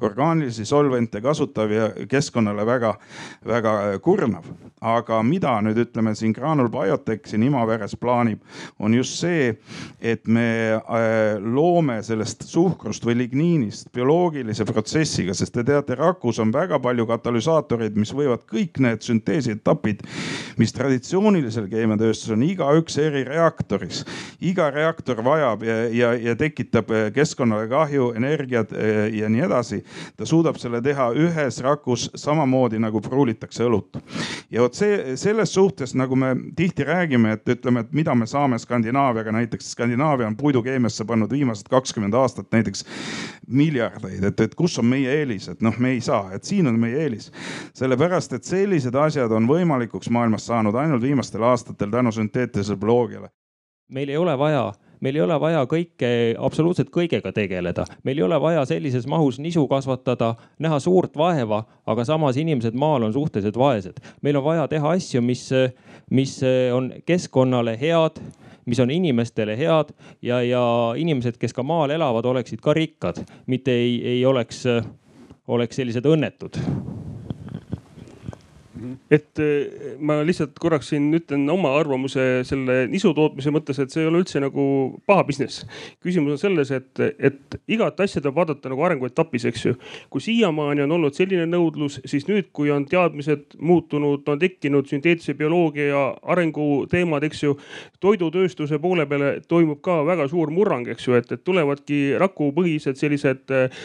orgaanilisi solvente kasutav ja keskkonnale väga-väga kurnav. Aga mida nüüd ütleme siin Granul Biotech siin Imaveres plaanib, on just see, et me äh, loome sellest suhkrust või ligniinist bioloogilise protsessiga, sest te teate, rakus on väga palju katalüsaatoreid, mis võivad kõik need sünteesietapid, mis traditsioonilisel keemiatööstusel on igaüks eri reaktoris. iga reaktor vajab ja, ja, ja tekitab äh, keskkonnale kahju, energiat äh, ja nii edasi. ta suudab selle teha ühes rakus samamoodi nagu pruulitakse õlut. ja vot see, selles suhtes nagu me tihti räägime, et ütleme, et mida me saame Skandinaaviaga, näiteks Skandinaavia on puidukeemiasse pannud viimased kakskümmend aastat näiteks miljardeid, et, et kus on meie eelis, et noh, me ei saa, et siin on meie eelis. sellepärast, et sellised asjad on võimalikuks maailmas saanud ainult viimastel aastatel tänu sünteetilisele bioloogiale. meil ei ole vaja meil ei ole vaja kõike, absoluutselt kõigega tegeleda, meil ei ole vaja sellises mahus nisu kasvatada, näha suurt vaeva, aga samas inimesed maal on suhteliselt vaesed. meil on vaja teha asju, mis, mis on keskkonnale head mis on inimestele head ja, ja inimesed, kes ka maal elavad, oleksid ka rikkad, mitte ei, ei oleks, oleks sellised õnnetud et eh, ma lihtsalt korraks siin ütlen oma arvamuse selle nisu tootmise mõttes, et see ei ole üldse nagu paha business. küsimus on selles, et, et igat asja tuleb vaadata nagu arenguetapis, eks ju. kui siiamaani on olnud selline nõudlus, siis nüüd, kui on teadmised muutunud, on tekkinud sünteetilise bioloogia arenguteemad, eks ju. toidutööstuse poole peale toimub ka väga suur murrang, eks ju, et, et tulevadki rakupõhised sellised äh,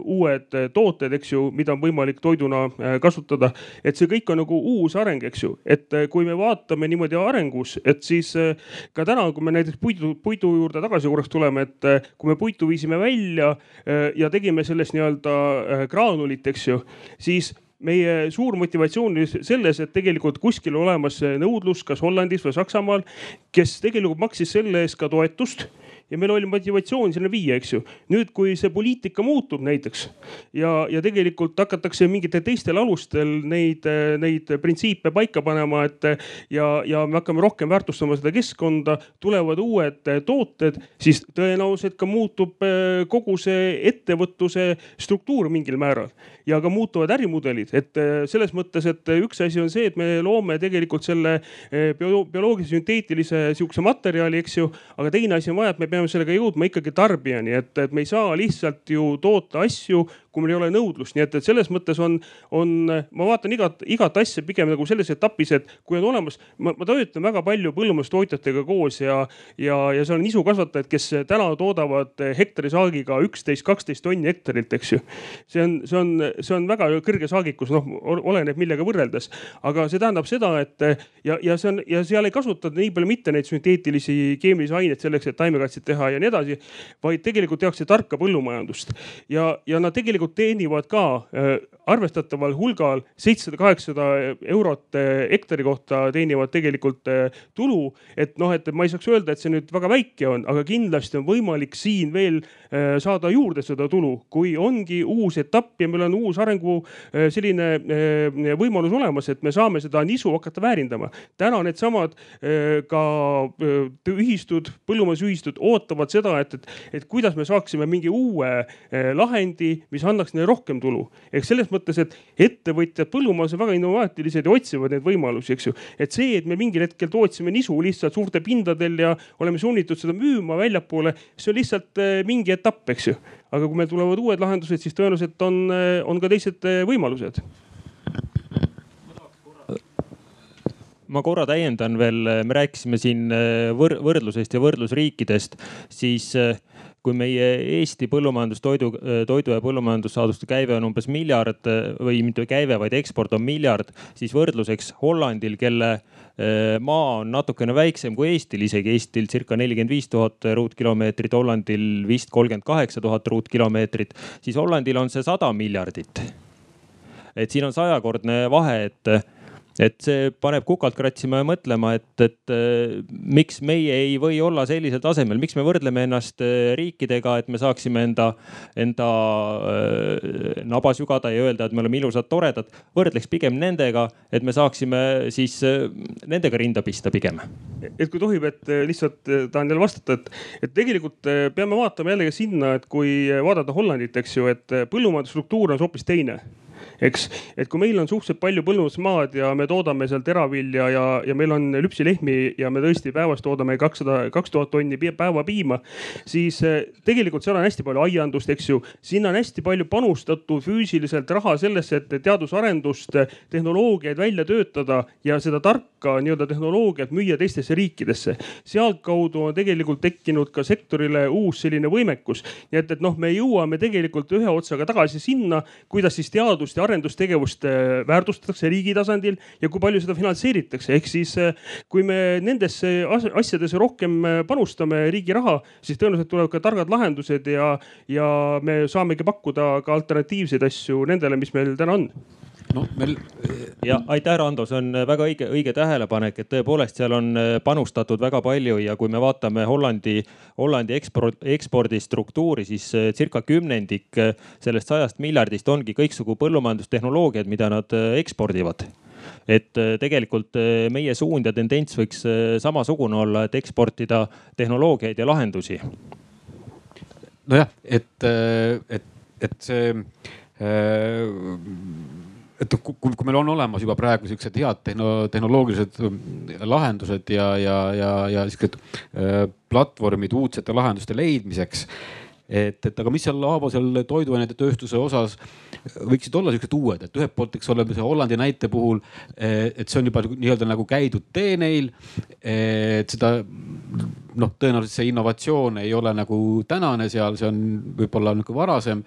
uued tooted, eks ju, mida on võimalik toiduna kasutada. et see kõik on nagu uus areng, eks ju. et eh, kui me vaatame niimoodi arengus, et siis eh, ka täna, kui me näiteks puidu, puidu juurde tagasi korraks tuleme, et eh, kui me puitu viisime välja ja tegime sellest nii-öelda graanulit, eks ju, siis meie suur motivatsioon oli selles, et tegelikult kuskil olemas nõudlus, kas Hollandis või Saksamaal, kes tegelikult maksis selle eest ka toetust ja meil oli motivatsioon sinna viia, eks ju. nüüd, kui see poliitika muutub näiteks ja, ja tegelikult hakatakse mingitel teistel alustel neid, neid printsiipe paika panema, et ja, ja me hakkame rohkem väärtustama seda keskkonda, tulevad uued tooted, siis tõenäoliselt ka muutub eh, kogu see ettevõtluse struktuur mingil määral ja ka muutuvad ärimudelid, et eh, selles mõttes, et üks asi on see, et me loome tegelikult selle eh, bioloogilise sünteetilise sihukese materjali, eks ju, aga teine asi on vaja, et me peame peame sellega jõudma ikkagi tarbijani, et, et me ei saa lihtsalt ju toota asju, kui meil ei ole nõudlust, nii et, et selles mõttes on, on, ma vaatan igat, igat asja pigem nagu selles etapis, et kui on olemas, ma, ma töötan väga palju põllumajandustootjatega koos ja, ja, ja seal on nisukasvatajad, kes täna toodavad hektari saagiga üksteist, kaksteist tonni hektarilt, eks ju. see on, see on, see on väga kõrge saagikus, noh oleneb millega võrreldes, aga see tähendab seda, et ja, ja see on ja seal ei kasutata nii palju mitte neid sünteetilisi keemilisi aineid selleks, et taimekaitset teha ja nii edasi, vaid tegelikult tehakse tarka põllumajandust. Ja, ja nad tegelikult tegelikult teenivad ka äh, arvestataval hulgal, seitsesada, kaheksasada eurot äh, hektari kohta teenivad tegelikult äh, tulu. et noh, et ma ei saaks öelda, et see nüüd väga väike on, aga kindlasti on võimalik siin veel saada juurde seda tulu, kui ongi uus etapp ja meil on uus arengu selline võimalus olemas, et me saame seda nisu hakata väärindama. täna needsamad ka ühistud, põllumajandusühistud ootavad seda, et, et, et kuidas me saaksime mingi uue lahendi, mis annaks neile rohkem tulu. ehk selles mõttes, et ettevõtjad põllumajas on väga innovaatilised ja otsivad neid võimalusi, eks ju. et see, et me mingil hetkel tootsime nisu lihtsalt suurtel pindadel ja oleme sunnitud seda müüma väljapoole, see on lihtsalt eh, mingi etapp, eks ju. aga kui meil tulevad uued lahendused, siis tõenäoliselt on, eh, on ka teised eh, võimalused ma korra täiendan veel, me rääkisime siin võr võrdlusest ja võrdlusriikidest, siis kui meie Eesti põllumajandustoidu, toidu ja põllumajandussaaduste käive on umbes miljard või mitte käive, vaid eksport on miljard, siis võrdluseks Hollandil, kelle eh, maa on natukene väiksem kui Eestil, isegi Eestil circa nelikümmend viis tuhat ruutkilomeetrit, Hollandil vist kolmkümmend kaheksa tuhat ruutkilomeetrit, siis Hollandil on see sada miljardit. et siin on sajakordne vahe, et et see paneb kukalt kratsima ja mõtlema, et, et miks meie ei või olla sellisel tasemel, miks me võrdleme ennast riikidega, et me saaksime enda, enda naba sügada ja öelda, et me oleme ilusad, toredad. võrdleks pigem nendega, et me saaksime siis nendega rinda pista pigem. et kui tohib, et lihtsalt tahan jälle vastata, et, et tegelikult peame vaatama jällegi sinna, et kui vaadata Hollandit, eks ju, et põllumajandusstruktuur on hoopis teine eks. et kui meil on suhteliselt palju põllundusmaad ja me toodame seal teravilja ja, ja meil on lüpsilehmi ja me tõesti päevas toodame kakssada, kaks tuhat tonni päevapiima, siis eh, tegelikult seal on hästi palju aiandust, eks ju. sinna on hästi palju panustatud füüsiliselt raha sellesse, et teadusarendust, tehnoloogiaid välja töötada ja seda tarka nii-öelda tehnoloogiat müüa teistesse riikidesse. sealtkaudu on tegelikult tekkinud ka sektorile uus selline võimekus. nii et, et noh, me jõuame tegelikult ühe otsaga tagasi sinna, kuidas siis teadust ja arendustegevust väärtustatakse riigi tasandil ja kui palju seda finantseeritakse. ehk siis äh, kui me nendesse asjadesse rohkem äh, panustame riigi raha, siis tõenäoliselt tulevad ka targad lahendused ja, ja me saamegi pakkuda ka alternatiivseid asju nendele, mis meil täna on no meil. ja aitäh, Rando, see on väga õige, õige tähelepanek, et tõepoolest seal on panustatud väga palju ja kui me vaatame Hollandi, Hollandi eksport, ekspordistruktuuri, siis circa kümnendik sellest sajast miljardist ongi kõiksugu põllumajandustehnoloogiad, mida nad ekspordivad et tegelikult meie suund ja tendents võiks samasugune olla, et eksportida tehnoloogiaid ja lahendusi. nojah, et, et, et see et kui, kui meil on olemas juba praegu siuksed head tehno, tehnoloogilised ähm, lahendused ja, ja, ja, ja siuksed äh, platvormid uudsete lahenduste leidmiseks et, et aga mis seal Aavo seal toiduainete tööstuse osas võiksid olla siuksed uued, et ühelt poolt, eks ole, see Hollandi näite puhul, et see on juba nii-öelda nagu käidud tee neil. et seda noh, tõenäoliselt see innovatsioon ei ole nagu tänane seal, see on võib-olla nihuke varasem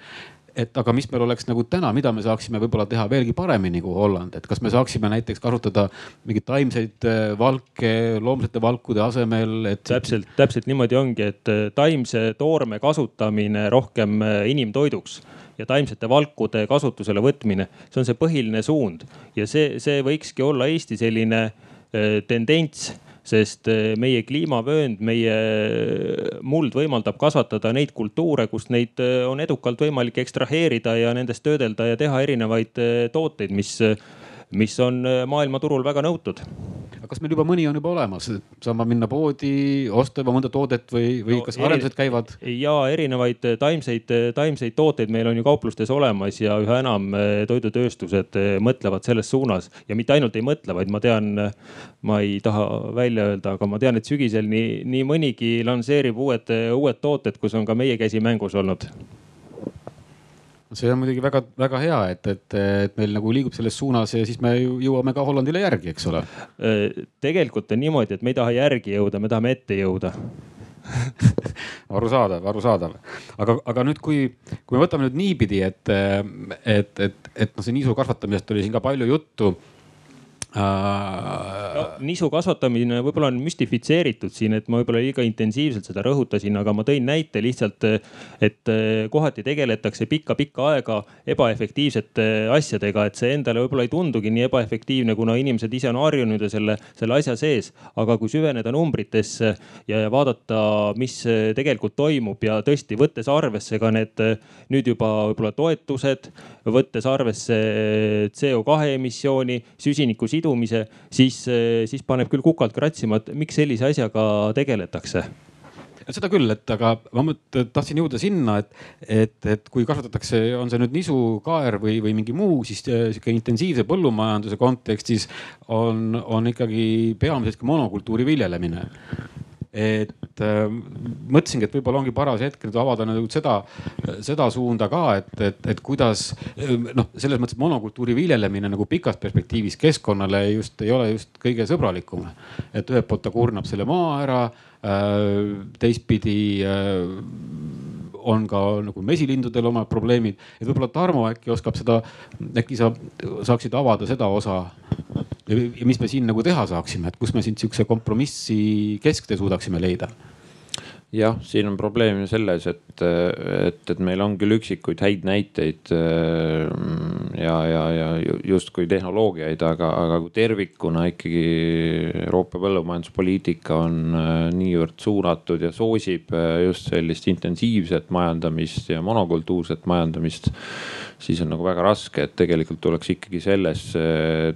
et aga mis meil oleks nagu täna, mida me saaksime võib-olla teha veelgi paremini kui Holland, et kas me saaksime näiteks kasutada mingeid taimseid äh, valke loomsete valkude asemel, et. täpselt, täpselt niimoodi ongi, et äh, taimse toorme kasutamine rohkem äh, inimtoiduks ja taimsete valkude kasutusele võtmine, see on see põhiline suund ja see, see võikski olla Eesti selline tendents sest eh, meie kliimavöönd, meie muld võimaldab kasvatada neid kultuure, kust neid eh, on edukalt võimalik ekstraheerida ja nendest töödelda ja teha erinevaid eh, tooteid, mis mis on maailmaturul väga nõutud. Kas meil juba mõni on juba olemas, saan ma minna poodi, osta juba mõnda toodet või, või no, kas arendused käivad? ja erinevaid taimseid, taimseid tooteid meil on ju kauplustes olemas ja üha enam toidutööstused mõtlevad selles suunas. Ja mitte ainult ei mõtle, vaid ma tean, ma ei taha välja öelda, aga ma tean, et sügisel nii, nii mõnigi lansseerib uued, uued tooted, kus on ka meie käsi mängus olnud see on muidugi väga-väga hea, et, et, et meil nagu liigub selles suunas ja siis me jõuame ka Hollandile järgi, eks ole. tegelikult on niimoodi, et me ei taha järgi jõuda, me tahame ette jõuda <laughs> arusaadav, arusaadav. aga, aga nüüd, kui, kui me võtame nüüd niipidi, et, et, et, et noh, see niisu kasvatamisest oli siin ka palju juttu no, nisu kasvatamine võib-olla on müstifitseeritud siin, et ma võib-olla liiga intensiivselt seda rõhutasin, aga ma tõin näite lihtsalt, et kohati tegeletakse pikka-pikka aega ebaefektiivsete asjadega, et see endale võib-olla ei tundugi nii ebaefektiivne, kuna inimesed ise on harjunud ja selle, selle asja sees. aga kui süveneda numbritesse ja vaadata, mis tegelikult toimub ja tõesti võttes arvesse ka need nüüd juba võib-olla toetused, võttes arvesse CO2 emissiooni, süsiniku sidumise sidumise, siis, siis paneb küll kukalt kratsima, et miks sellise asjaga tegeletakse. Seda küll, et aga ma tahtsin jõuda sinna, et, et, et kui kasvatatakse, on see nüüd nisu, kaer või, või mingi muu, siis äh, sihuke intensiivse põllumajanduse kontekstis on, on ikkagi peamiselt ka monokultuuri viljelemine. Et äh, mõtlesingi, et võib-olla ongi paras hetk nüüd avada nagu seda, seda suunda ka, et, et, et kuidas noh, selles mõttes monokultuuri viljelemine nagu pikas perspektiivis keskkonnale just ei ole just kõige sõbralikum. et ühelt poolt ta kurnab selle maa ära äh,, teistpidi äh, on ka nagu mesilindudel omad probleemid. et võib-olla Tarmo äkki oskab seda, äkki sa saaksid avada seda osa. Ja mis me siin nagu teha saaksime, et kus me siin sihukese kompromissi kesktee suudaksime leida? jah, siin on probleem ju selles, et, et, et meil on küll üksikuid häid näiteid äh, ja, ja, ja justkui tehnoloogiaid, aga, aga kui tervikuna ikkagi Euroopa põllumajanduspoliitika on äh, niivõrd suunatud ja soosib äh, just sellist intensiivset majandamist ja monokultuurset majandamist siis on nagu väga raske, et tegelikult tuleks ikkagi selles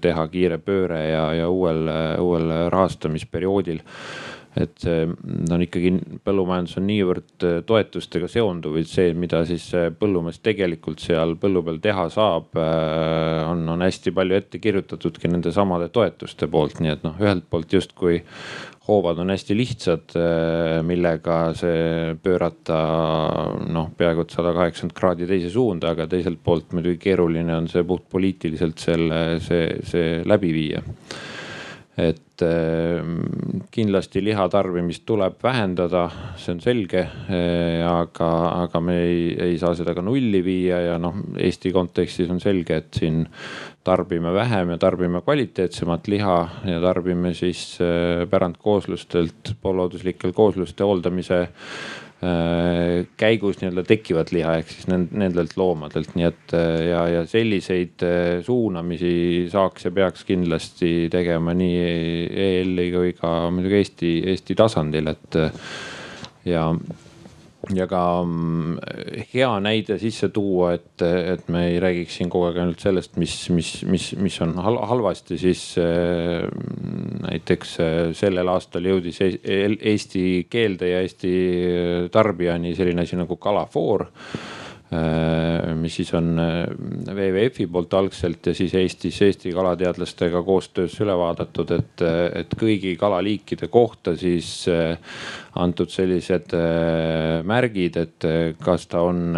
teha kiire pööre ja, ja uuel, uuel rahastamisperioodil. Et see on ikkagi, põllumajandus on niivõrd toetustega seonduv, et see, mida siis põllumees tegelikult seal põllu peal teha saab, on, on hästi palju ette kirjutatudki nende samade toetuste poolt, nii et noh, ühelt poolt justkui hoovad on hästi lihtsad, äh, millega see pöörata noh, peaaegu et sada kaheksakümmend kraadi teise suunda, aga teiselt poolt muidugi keeruline on see puhtpoliitiliselt selle, see, see läbi viia et ehm, kindlasti liha tarbimist tuleb vähendada, see on selge. Eh, aga, aga me ei, ei saa seda ka nulli viia ja noh, Eesti kontekstis on selge, et siin tarbime vähem ja tarbime kvaliteetsemat liha ja tarbime siis eh, pärandkooslustelt, poollooduslikel koosluste hooldamise Äh, käigus nii-öelda tekkivat liha ehk siis nendelt loomadelt, nii et äh, ja, ja selliseid äh, suunamisi saaks ja peaks kindlasti tegema nii EL-i kui ka muidugi Eesti, Eesti tasandil, et ja ja ka mm, hea näide sisse tuua, et, et me ei räägiks siin kogu aeg ainult sellest, mis, mis, mis, mis on halvasti, siis äh, näiteks äh, sellel aastal jõudis eesti keelde ja Eesti tarbijani selline asi nagu kalafoor mis siis on äh, WWF-i poolt algselt ja siis Eestis Eesti kalateadlastega koostöös üle vaadatud, et, et kõigi kalaliikide kohta siis äh, antud sellised märgid, et kas ta on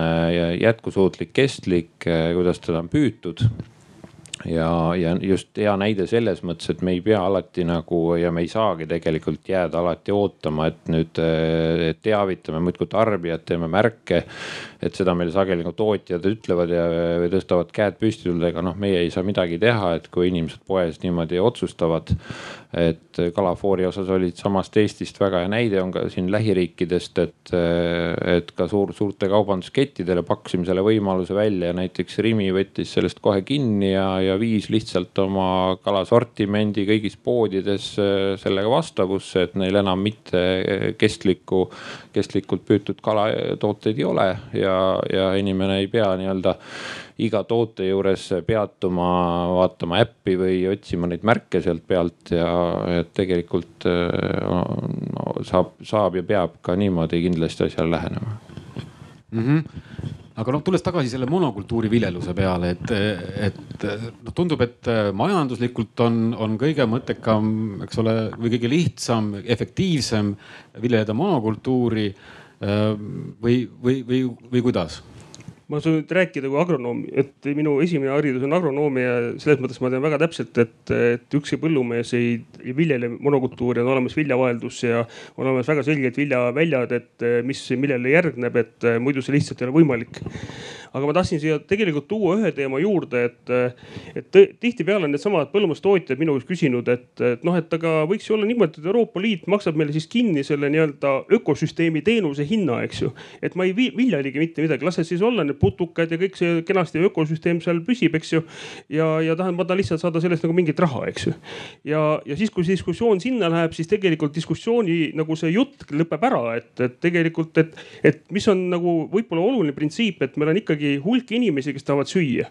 jätkusuutlik, kestlik, kuidas teda on püütud ja, ja just hea näide selles mõttes, et me ei pea alati nagu ja me ei saagi tegelikult jääda alati ootama, et nüüd teavitame muudkui tarbijat, teeme märke. Et seda meile sageli nagu tootjad ütlevad ja tõstavad käed püsti, ega noh, meie ei saa midagi teha, et kui inimesed poes niimoodi otsustavad et kalafoori osas olid samast Eestist väga hea näide on ka siin lähiriikidest, et, et ka suur, suurte kaubanduskettidele pakkusime selle võimaluse välja ja näiteks Rimi võttis sellest kohe kinni ja, ja viis lihtsalt oma kalasortimendi kõigis poodides sellega vastavusse, et neil enam mitte kestlikku, kestlikult püütud kalatooteid ei ole ja, ja inimene ei pea nii-öelda iga toote juures peatuma, vaatama äppi või otsima neid märke sealt pealt ja et tegelikult no, saab, saab ja peab ka niimoodi kindlasti asjale lähenema mm. -hmm aga noh, tulles tagasi selle monokultuuri viljeluse peale, et, et noh, tundub, et majanduslikult on, on kõige mõttekam, eks ole, või kõige lihtsam, efektiivsem viljeleda monokultuuri või, või, või, või kuidas? ma saan nüüd rääkida kui agronoom, et minu esimene haridus on agronoomia, selles mõttes ma tean väga täpselt, et, et ükski põllumees ei, ei viljele monokultuuri, on olemas viljavaheldus ja on olemas väga selged viljaväljad, et mis, millele järgneb, et muidu see lihtsalt ei ole võimalik aga ma tahtsin siia tegelikult tuua ühe teema juurde, et, et tihtipeale on needsamad põllumajandustootjad minu käest küsinud, et, et noh, et aga võiks ju olla niimoodi, et Euroopa Liit maksab meile siis kinni selle nii-öelda ökosüsteemi teenuse hinna, eks ju. et ma ei viljelegi mitte midagi, las need siis olla need putukad ja kõik see kenasti ökosüsteem seal püsib, eks ju. ja, ja tahan, ma tahan lihtsalt saada sellest nagu mingit raha, eks ju. ja, ja siis, kui see diskussioon sinna läheb, siis tegelikult diskussiooni nagu see jutt lõpeb ära, et, et tegelikult, et, et mis on nagu võib-olla oluline printsiip, et meil on ikkagi ikkagi hulk inimesi, kes tahavad süüa.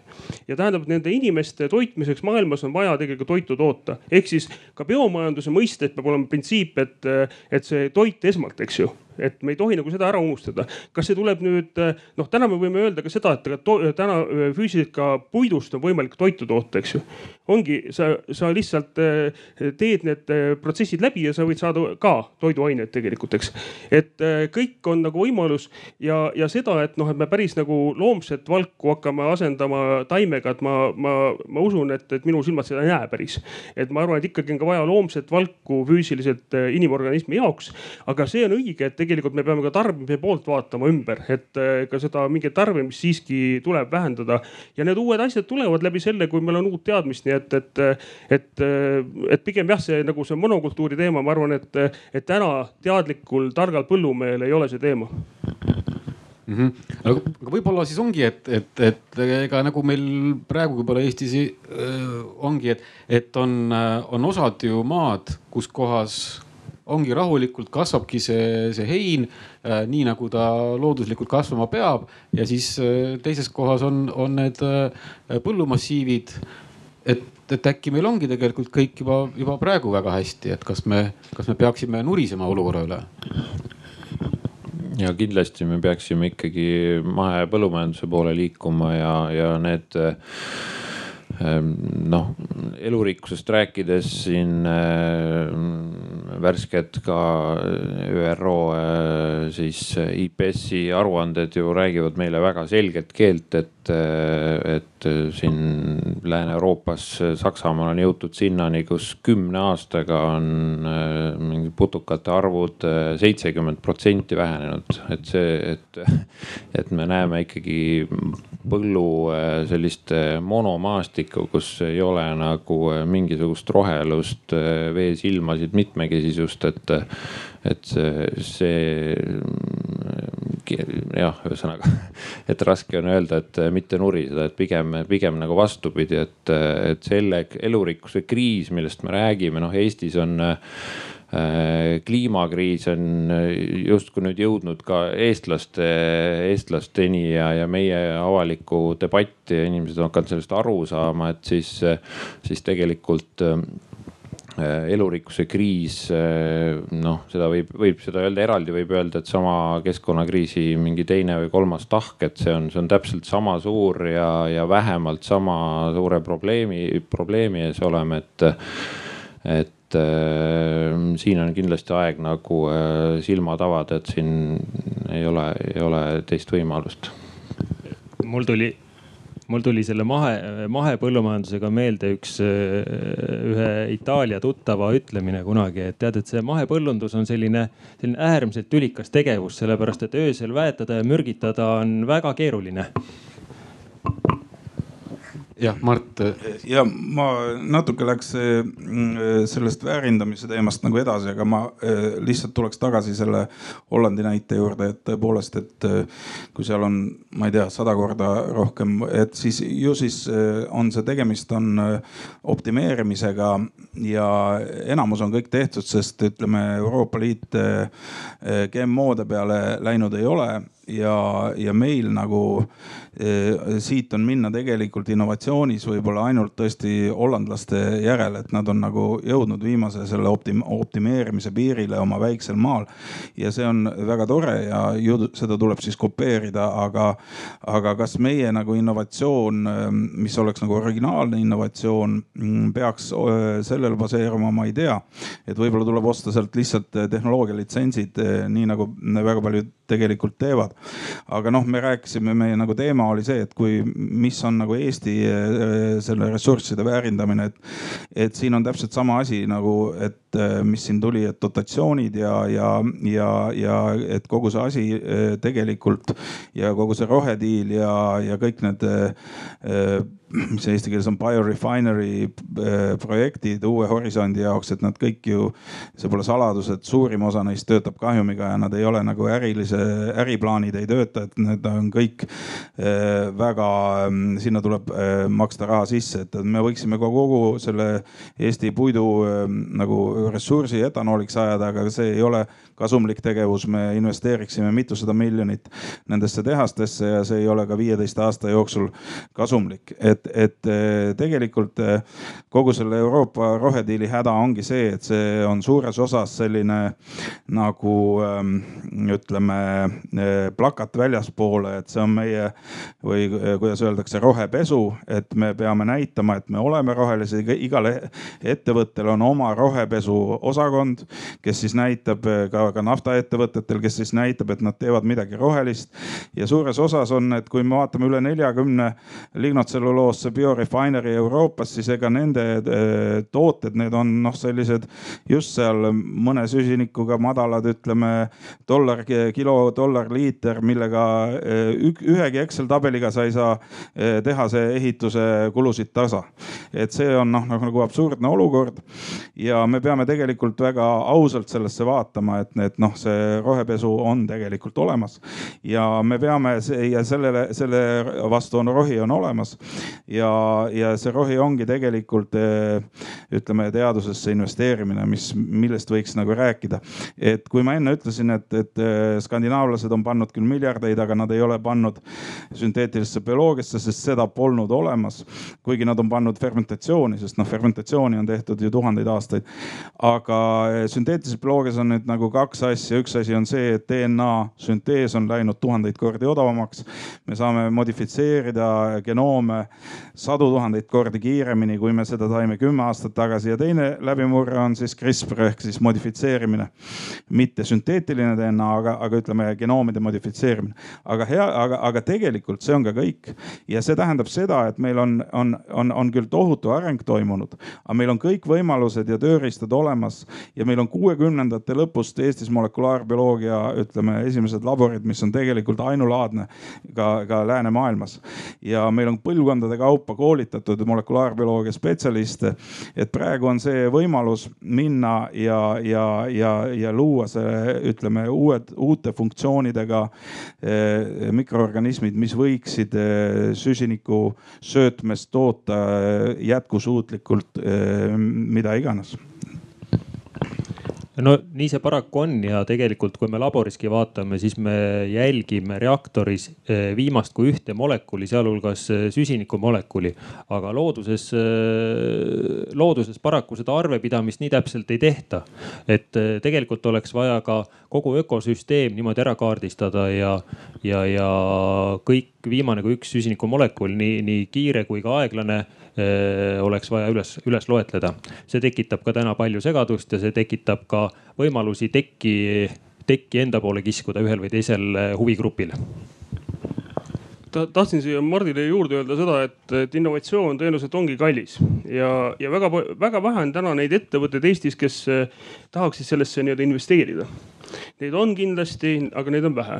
ja tähendab, nende inimeste toitmiseks maailmas on vaja tegelikult toitu toota. ehk siis ka biomajanduse mõistes peab olema printsiip, et, et see toit esmalt, eks ju et me ei tohi nagu seda ära unustada. kas see tuleb nüüd noh, täna me võime öelda ka seda, et to, täna füüsiliselt ka puidust on võimalik toitu toota, eks ju. ongi, sa, sa lihtsalt eh, teed need eh, protsessid läbi ja sa võid saada ka toiduaineid tegelikult, eks. et eh, kõik on nagu võimalus ja, ja seda, et noh, et me päris nagu loomset valku hakkame asendama taimega, et ma, ma, ma usun, et, et minu silmad seda ei näe päris. et ma arvan, et ikkagi on ka vaja loomset valku füüsiliselt inimorganismi jaoks. aga see on õige, et tegelikult tegelikult me peame ka tarbimise poolt vaatama ümber, et ka seda mingit tarbimist siiski tuleb vähendada. ja need uued asjad tulevad läbi selle, kui meil on uut teadmist, nii et, et, et, et pigem jah, see nagu see monokultuuri teema, ma arvan, et, et täna teadlikul targal põllumehel ei ole see teema mm. -hmm. aga, aga võib-olla siis ongi, et, et, et ega nagu meil praegu võib-olla Eestis äh, ongi, et, et on, on osad ju maad, kus kohas ongi rahulikult, kasvabki see, see hein äh, nii nagu ta looduslikult kasvama peab ja siis äh, teises kohas on, on need äh, põllumassiivid. et, et äkki meil ongi tegelikult kõik juba, juba praegu väga hästi, et kas me, kas me peaksime nurisema olukorra üle? ja kindlasti me peaksime ikkagi mahepõllumajanduse poole liikuma ja, ja need Ehm, noh, elurikkusest rääkides siin äh, värsked ka ÜRO äh, siis IPS-i aruanded ju räägivad meile väga selget keelt, et, äh, et siin Lääne-Euroopas, Saksamaal on jõutud sinnani, kus kümne aastaga on mingi putukate arvud seitsekümmend protsenti vähenenud, et see, et, <laughs> et me näeme ikkagi põllu sellist monomaastikku kus ei ole nagu äh, mingisugust rohelust, äh, vees ilmasid, mitmekesisust, et, et see, see jah, ühesõnaga, <laughs> et raske on öelda, et mitte nuriseda, et pigem, pigem nagu vastupidi, et, et selle elurikkuse kriis, millest me räägime, noh Eestis on Äh, kliimakriis on äh, justkui nüüd jõudnud ka eestlaste, eestlasteni ja, ja meie avalikku debatti ja inimesed on hakanud sellest aru saama, et siis, siis tegelikult äh, elurikkuse kriis, noh, seda võib, võib seda öelda eraldi, võib öelda, et sama keskkonnakriisi mingi teine või kolmas tahk, et see on, see on täpselt sama suur ja, ja vähemalt sama suure probleemi, probleemi ees oleme, et, et et äh, siin on kindlasti aeg nagu äh, silmad avada, et siin ei ole, ei ole teist võimalust. mul tuli mul tuli selle mahe, mahepõllumajandusega meelde üks, äh, ühe Itaalia tuttava ütlemine kunagi, et tead, et see mahepõllundus on selline, selline äärmiselt tülikas tegevus, sellepärast et öösel väetada ja mürgitada on väga keeruline jah, Mart. ja ma natuke läks mm, sellest väärindamise teemast nagu edasi, aga ma lihtsalt tuleks tagasi selle Hollandi näite juurde, et tõepoolest, et kui seal on, ma ei tea, sada korda rohkem, et siis ju siis on see tegemist on optimeerimisega ja enamus on kõik tehtud, sest ütleme, Euroopa Liit GMO-de peale läinud ei ole ja, ja meil nagu Eh, siit on minna tegelikult innovatsioonis võib-olla ainult tõesti hollandlaste järele, et nad on nagu jõudnud viimase selle optim optimeerimise piirile oma väiksel maal. ja see on väga tore ja ju seda tuleb siis kopeerida, aga, aga kas meie nagu innovatsioon, mis oleks nagu originaalne innovatsioon, mm, peaks sellel baseeruma, ma ei tea. et võib-olla tuleb osta sealt lihtsalt tehnoloogia litsentsid, nii nagu väga paljud tegelikult teevad. aga noh, me rääkisime, meie nagu teema oli see, et kui, mis on nagu Eesti äh, selle ressursside väärindamine, et, et siin on täpselt sama asi nagu, et äh, mis siin tuli, et dotatsioonid ja, ja, ja, ja et kogu see asi äh, tegelikult ja kogu see rohediil ja, ja kõik need <clears throat> mis eesti keeles on biorefinery äh, projektid uue horisondi jaoks, et nad kõik ju, see pole saladus, et suurim osa neist töötab kahjumiga ja nad ei ole nagu ärilise, äriplaanid ei tööta, et need on kõik äh, väga, mm, sinna tuleb äh, maksta raha sisse, et me võiksime ka kogu selle Eesti puidu nagu ressursi etanooliks ajada, aga see ei ole kasumlik tegevus, me investeeriksime mitusada miljonit nendesse tehastesse ja see ei ole ka viieteist aasta jooksul kasumlik, et, et eh, tegelikult eh, kogu selle Euroopa rohediili häda ongi see, et see on suures osas selline nagu ehm, ütleme eh, plakat väljaspoole, et see on meie või kuidas öeldakse, rohepesu, et me peame näitama, et me oleme rohelised, igal ettevõttel on oma rohepesu osakond, kes siis näitab ka ka naftaettevõtetel, kes siis näitab, et nad teevad midagi rohelist. ja suures osas on, et kui me vaatame üle neljakümne lignotselluloosa ajaloos see biorefinery Euroopas, siis ega nende tooted, need on noh, sellised just seal mõne süsinikuga madalad, ütleme dollar kilo, dollar liiter, millega ühegi Excel tabeliga sa ei saa tehase ehituse kulusid tasa. et see on noh, nagu absurdne olukord ja me peame tegelikult väga ausalt sellesse vaatama, et need noh, see rohepesu on tegelikult olemas ja me peame ja sellele, selle vastu on rohi on olemas ja, ja see rohi ongi tegelikult ütleme teadusesse investeerimine, mis, millest võiks nagu rääkida. et kui ma enne ütlesin, et, et skandinaavlased on pannud küll miljardeid, aga nad ei ole pannud sünteetilisse bioloogiasse, sest seda polnud olemas. kuigi nad on pannud fermentatsiooni, sest noh, fermentatsiooni on tehtud ju tuhandeid aastaid. aga sünteetilises bioloogias on nüüd nagu kaks asja, üks asi on see, et DNA süntees on läinud tuhandeid kordi odavamaks. me saame modifitseerida genoome sadu tuhandeid kordi kiiremini, kui me seda saime kümme aastat tagasi ja teine läbimurre on siis CRISPR ehk siis modifitseerimine. mitte sünteetiline DNA, aga, aga ütleme genoomide modifitseerimine. aga hea, aga, aga tegelikult see on ka kõik ja see tähendab seda, et meil on, on, on, on küll tohutu areng toimunud, aga meil on kõik võimalused ja tööriistad olemas ja meil on kuuekümnendate lõpust Eestis molekulaarbioloogia, ütleme esimesed laborid, mis on tegelikult ainulaadne ka, ka läänemaailmas. ja meil on põlvkondade kaupa koolitatud molekulaarbioloogia spetsialiste. et praegu on see võimalus minna ja, ja, ja, ja luua see, ütleme uued, uute funktsioonidega eh, mikroorganismid, mis võiksid eh, süsiniku söötmest toota eh, jätkusuutlikult mida iganes no nii see paraku on ja tegelikult, kui me laboriski vaatame, siis me jälgime reaktoris eh, viimast kui ühte molekuli, sealhulgas eh, süsinikumolekuli. aga looduses, eh, looduses paraku seda arvepidamist nii täpselt ei tehta. et tegelikult oleks vaja ka kogu ökosüsteem niimoodi ära kaardistada ja, ja, ja kõik viimane kui üks süsinikumolekul, nii, nii kiire kui ka aeglane oleks vaja üles, üles loetleda. see tekitab ka täna palju segadust ja see tekitab ka võimalusi tekki, tekki enda poole kiskuda ühel või teisel huvigrupil ta, tahtsin siia Mardile juurde öelda seda, et, et innovatsioon tõenäoliselt ongi kallis ja, ja väga-väga vähe on täna neid ettevõtteid Eestis, kes tahaksid sellesse nii-öelda investeerida Neid on kindlasti, aga neid on vähe.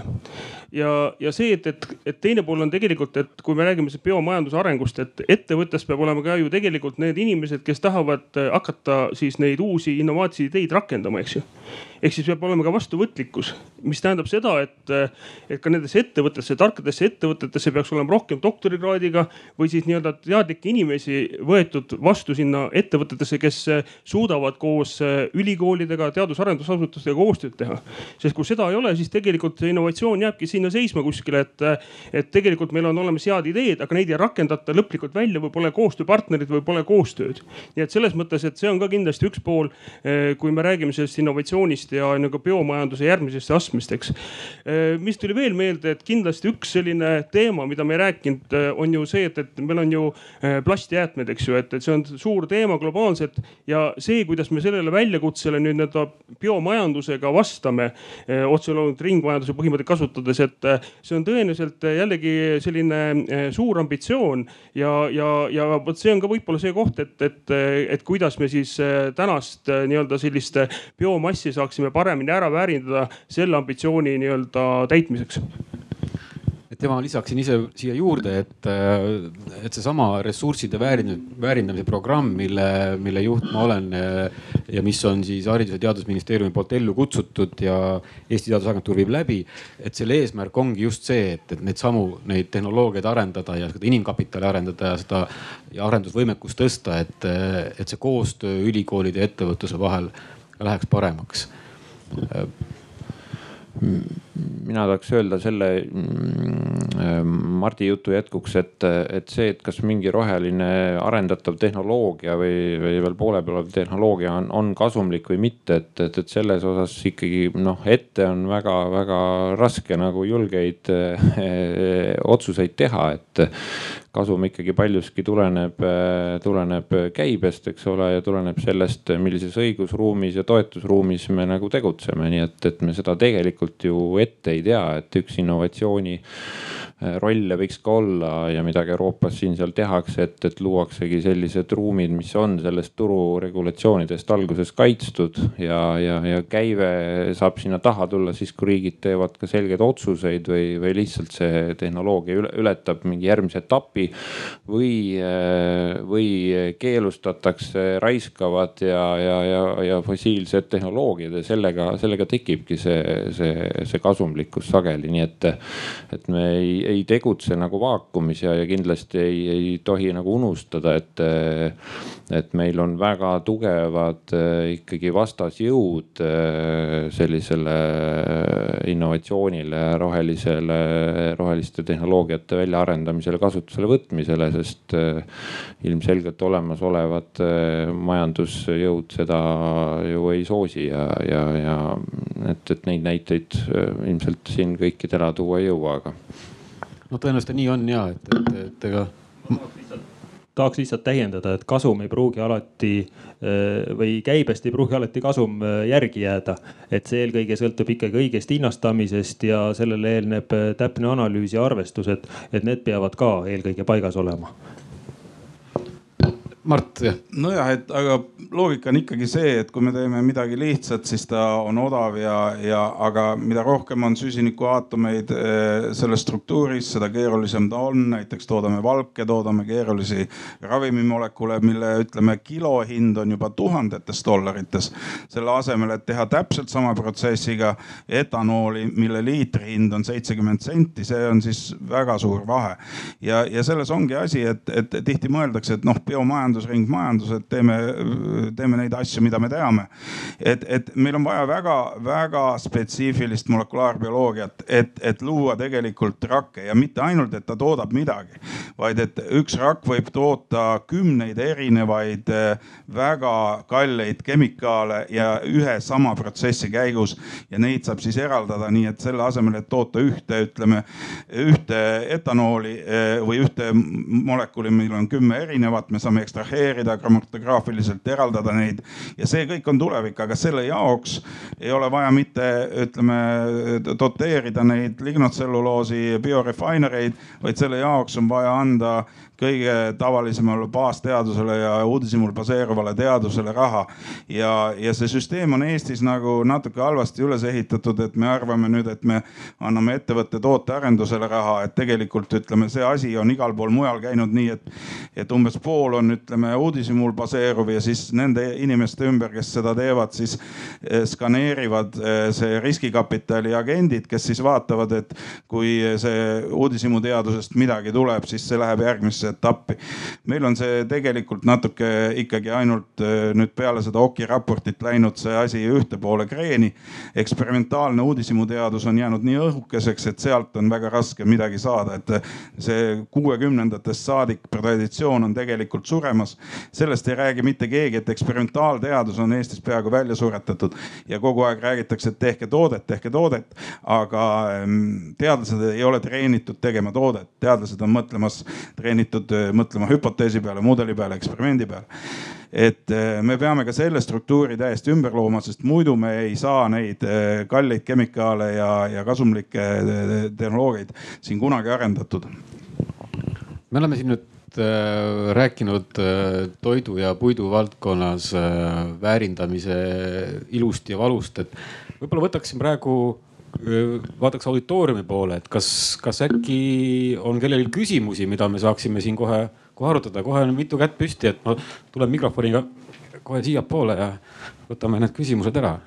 Ja, ja see, et, et, et teine pool on tegelikult, et kui me räägime biomajanduse arengust, et ettevõttes peab olema ka ju tegelikult need inimesed, kes tahavad hakata siis neid uusi innovaatsilisi ideid rakendama, eks ju ehk siis peab olema ka vastuvõtlikkus, mis tähendab seda, et, et ka nendesse ettevõttesse, tarkadesse ettevõtetesse peaks olema rohkem doktorikraadiga või siis nii-öelda teadlikke inimesi võetud vastu sinna ettevõtetesse, kes suudavad koos ülikoolidega, teadus-arendusasutustega koostööd teha. sest kui seda ei ole, siis tegelikult see innovatsioon jääbki sinna seisma kuskile, et, et tegelikult meil on olemas head ideed, aga neid ei rakendata lõplikult välja või pole koostööpartnerid või pole koostööd. nii et selles mõttes, et see on ka kindlasti üks pool, kui me räägime sellest innovatsioonist ja nagu biomajanduse järgmisesse astmesteks. Äh, mis tuli veel meelde, et kindlasti üks selline teema, mida me ei rääkinud, äh, on ju see, et, et meil on ju plastjäätmed, eks ju, et, et see on suur teema globaalselt ja see, kuidas me sellele väljakutsele nüüd nii-öelda biomajandusega vastame, otse loomulikult ringmajanduse põhimõtteid kasutades, et see on tõenäoliselt jällegi selline suur ambitsioon ja, ja, ja vot see on ka võib-olla see koht, et, et, et kuidas me siis tänast nii-öelda sellist biomassi saaksime paremini ära väärindada selle ambitsiooni nii-öelda täitmiseks et ja ma lisaksin ise siia juurde, et, et seesama ressursside väärindamise programm, mille, mille juht ma olen ja mis on siis Haridus- ja Teadusministeeriumi poolt ellu kutsutud ja Eesti Teadusagentuur viib läbi. et selle eesmärk ongi just see, et, et neid samu, neid tehnoloogiaid arendada ja seda inimkapitali arendada ja seda ja arendusvõimekust tõsta, et, et see koostöö ülikoolide ja ettevõtluse vahel läheks paremaks mina tahaks öelda selle mm, Mardi jutu jätkuks, et, et see, et kas mingi roheline arendatav tehnoloogia või, või veel poole peal olev tehnoloogia on, on kasumlik või mitte, et, et, et selles osas ikkagi noh, ette on väga-väga raske nagu julgeid eh, otsuseid teha, et kasum ikkagi paljuski tuleneb, tuleneb käibest, eks ole, ja tuleneb sellest, millises õigusruumis ja toetusruumis me nagu tegutseme, nii et, et me seda tegelikult ju ette ei tea, et üks innovatsiooni rolle võiks ka olla ja midagi Euroopas siin-seal tehakse, et, et luuaksegi sellised ruumid, mis on sellest tururegulatsioonidest alguses kaitstud ja, ja, ja käive saab sinna taha tulla siis, kui riigid teevad ka selgeid otsuseid või, või lihtsalt see tehnoloogia ületab mingi järgmise etapi. või, äh, või keelustatakse raiskavad ja, ja, ja, ja fossiilsed tehnoloogiad ja sellega, sellega tekibki see, see, see kasumlikkus sageli, nii et, et me ei ei tegutse nagu vaakumis ja, ja kindlasti ei, ei tohi nagu unustada, et, et meil on väga tugevad eh, ikkagi vastasjõud eh, sellisele innovatsioonile, rohelisele, roheliste tehnoloogiate väljaarendamisele, kasutusele võtmisele, sest eh, ilmselgelt olemasolevad majandusjõud seda ju ei soosi ja, ja, ja et, et neid näiteid ilmselt siin kõikidele tuua ei jõua, aga no tõenäoliselt nii on ja et, et, et ega tahaks lihtsalt täiendada, et kasum ei pruugi alati äh, või käibest ei pruugi alati kasum äh, järgi jääda. et see eelkõige sõltub ikkagi õigest hinnastamisest ja sellele eelneb äh, täpne analüüs ja arvestus, et, et need peavad ka eelkõige paigas olema Mart, jah. nojah, et aga loogika on ikkagi see, et kui me teeme midagi lihtsat, siis ta on odav ja, ja aga mida rohkem on süsinikuaatomeid eh, selles struktuuris, seda keerulisem ta on. näiteks toodame valke, toodame keerulisi ravimimolekule, mille ütleme kilohind on juba tuhandetes dollarites. selle asemel, et teha täpselt sama protsessiga etanooli, mille liitri hind on seitsekümmend senti, see on siis väga suur vahe. ja, ja selles ongi asi, et, et tihti mõeldakse, et noh, biomajandus majandus, ringmajandus, et teeme, teeme neid asju, mida me teame. et, et meil on vaja väga-väga spetsiifilist molekulaarbioloogiat, et, et luua tegelikult rakke ja mitte ainult, et ta toodab midagi, vaid et üks rakk võib toota kümneid erinevaid väga kalleid kemikaale ja ühe sama protsessi käigus ja neid saab siis eraldada nii, et selle asemel, et toota ühte, ütleme ühte etanooli või ühte molekuli, meil on kümme erinevat, me saame ekstraheerida abstraheerida, grammatograafiliselt eraldada neid. Ja see kõik on tulevik, aga selle jaoks ei ole vaja mitte ütleme doteerida neid lignotselluloosi biorefinereid, vaid selle jaoks on vaja anda kõige tavalisemale baasteadusele ja uudishimul baseeruvale teadusele raha. ja, ja see süsteem on Eestis nagu natuke halvasti üles ehitatud, et me arvame nüüd, et me anname ettevõtte tootearendusele raha, et tegelikult ütleme, see asi on igal pool mujal käinud nii, et, et umbes pool on, ütleme uudishimul baseeruv ja siis nende inimeste ümber, kes seda teevad, siis eh, skaneerivad eh, see riskikapitali agendid, kes siis vaatavad, et kui see uudishimuteadusest midagi tuleb, siis see läheb järgmisse etappi. meil on see tegelikult natuke ikkagi ainult äh, nüüd peale seda Oki raportit läinud see asi ühte poole kreeni. eksperimentaalne uudishimuteadus on jäänud nii õhukeseks, et sealt on väga raske midagi saada, et äh, see kuuekümnendatest saadik traditsioon on tegelikult suremas. sellest ei räägi mitte keegi, et eksperimentaalteadus on Eestis peaaegu välja suretatud ja kogu aeg räägitakse, et tehke toodet, tehke toodet. aga ähm, teadlased ei ole treenitud tegema toodet, teadlased on mõtlemas treenitud sunnitud äh, mõtlema hüpoteesi peale, mudeli peale, eksperimendi peale. et äh, me peame ka selle struktuuri täiesti ümber looma, sest muidu me ei saa neid äh, kalleid kemikaale ja, ja kasumlikke tehnoloogiaid siin kunagi arendatud. me oleme siin nüüd rääkinud toidu ja puidu valdkonnas väärindamise ilust ja valust, et võib-olla võtaksin praegu vaataks auditooriumi poole, et kas, kas äkki on kellelgi küsimusi, mida me saaksime siin kohe, kohe arutada, kohe on mitu kätt püsti, et ma tulen mikrofoniga kohe siiapoole ja võtame need küsimused ära.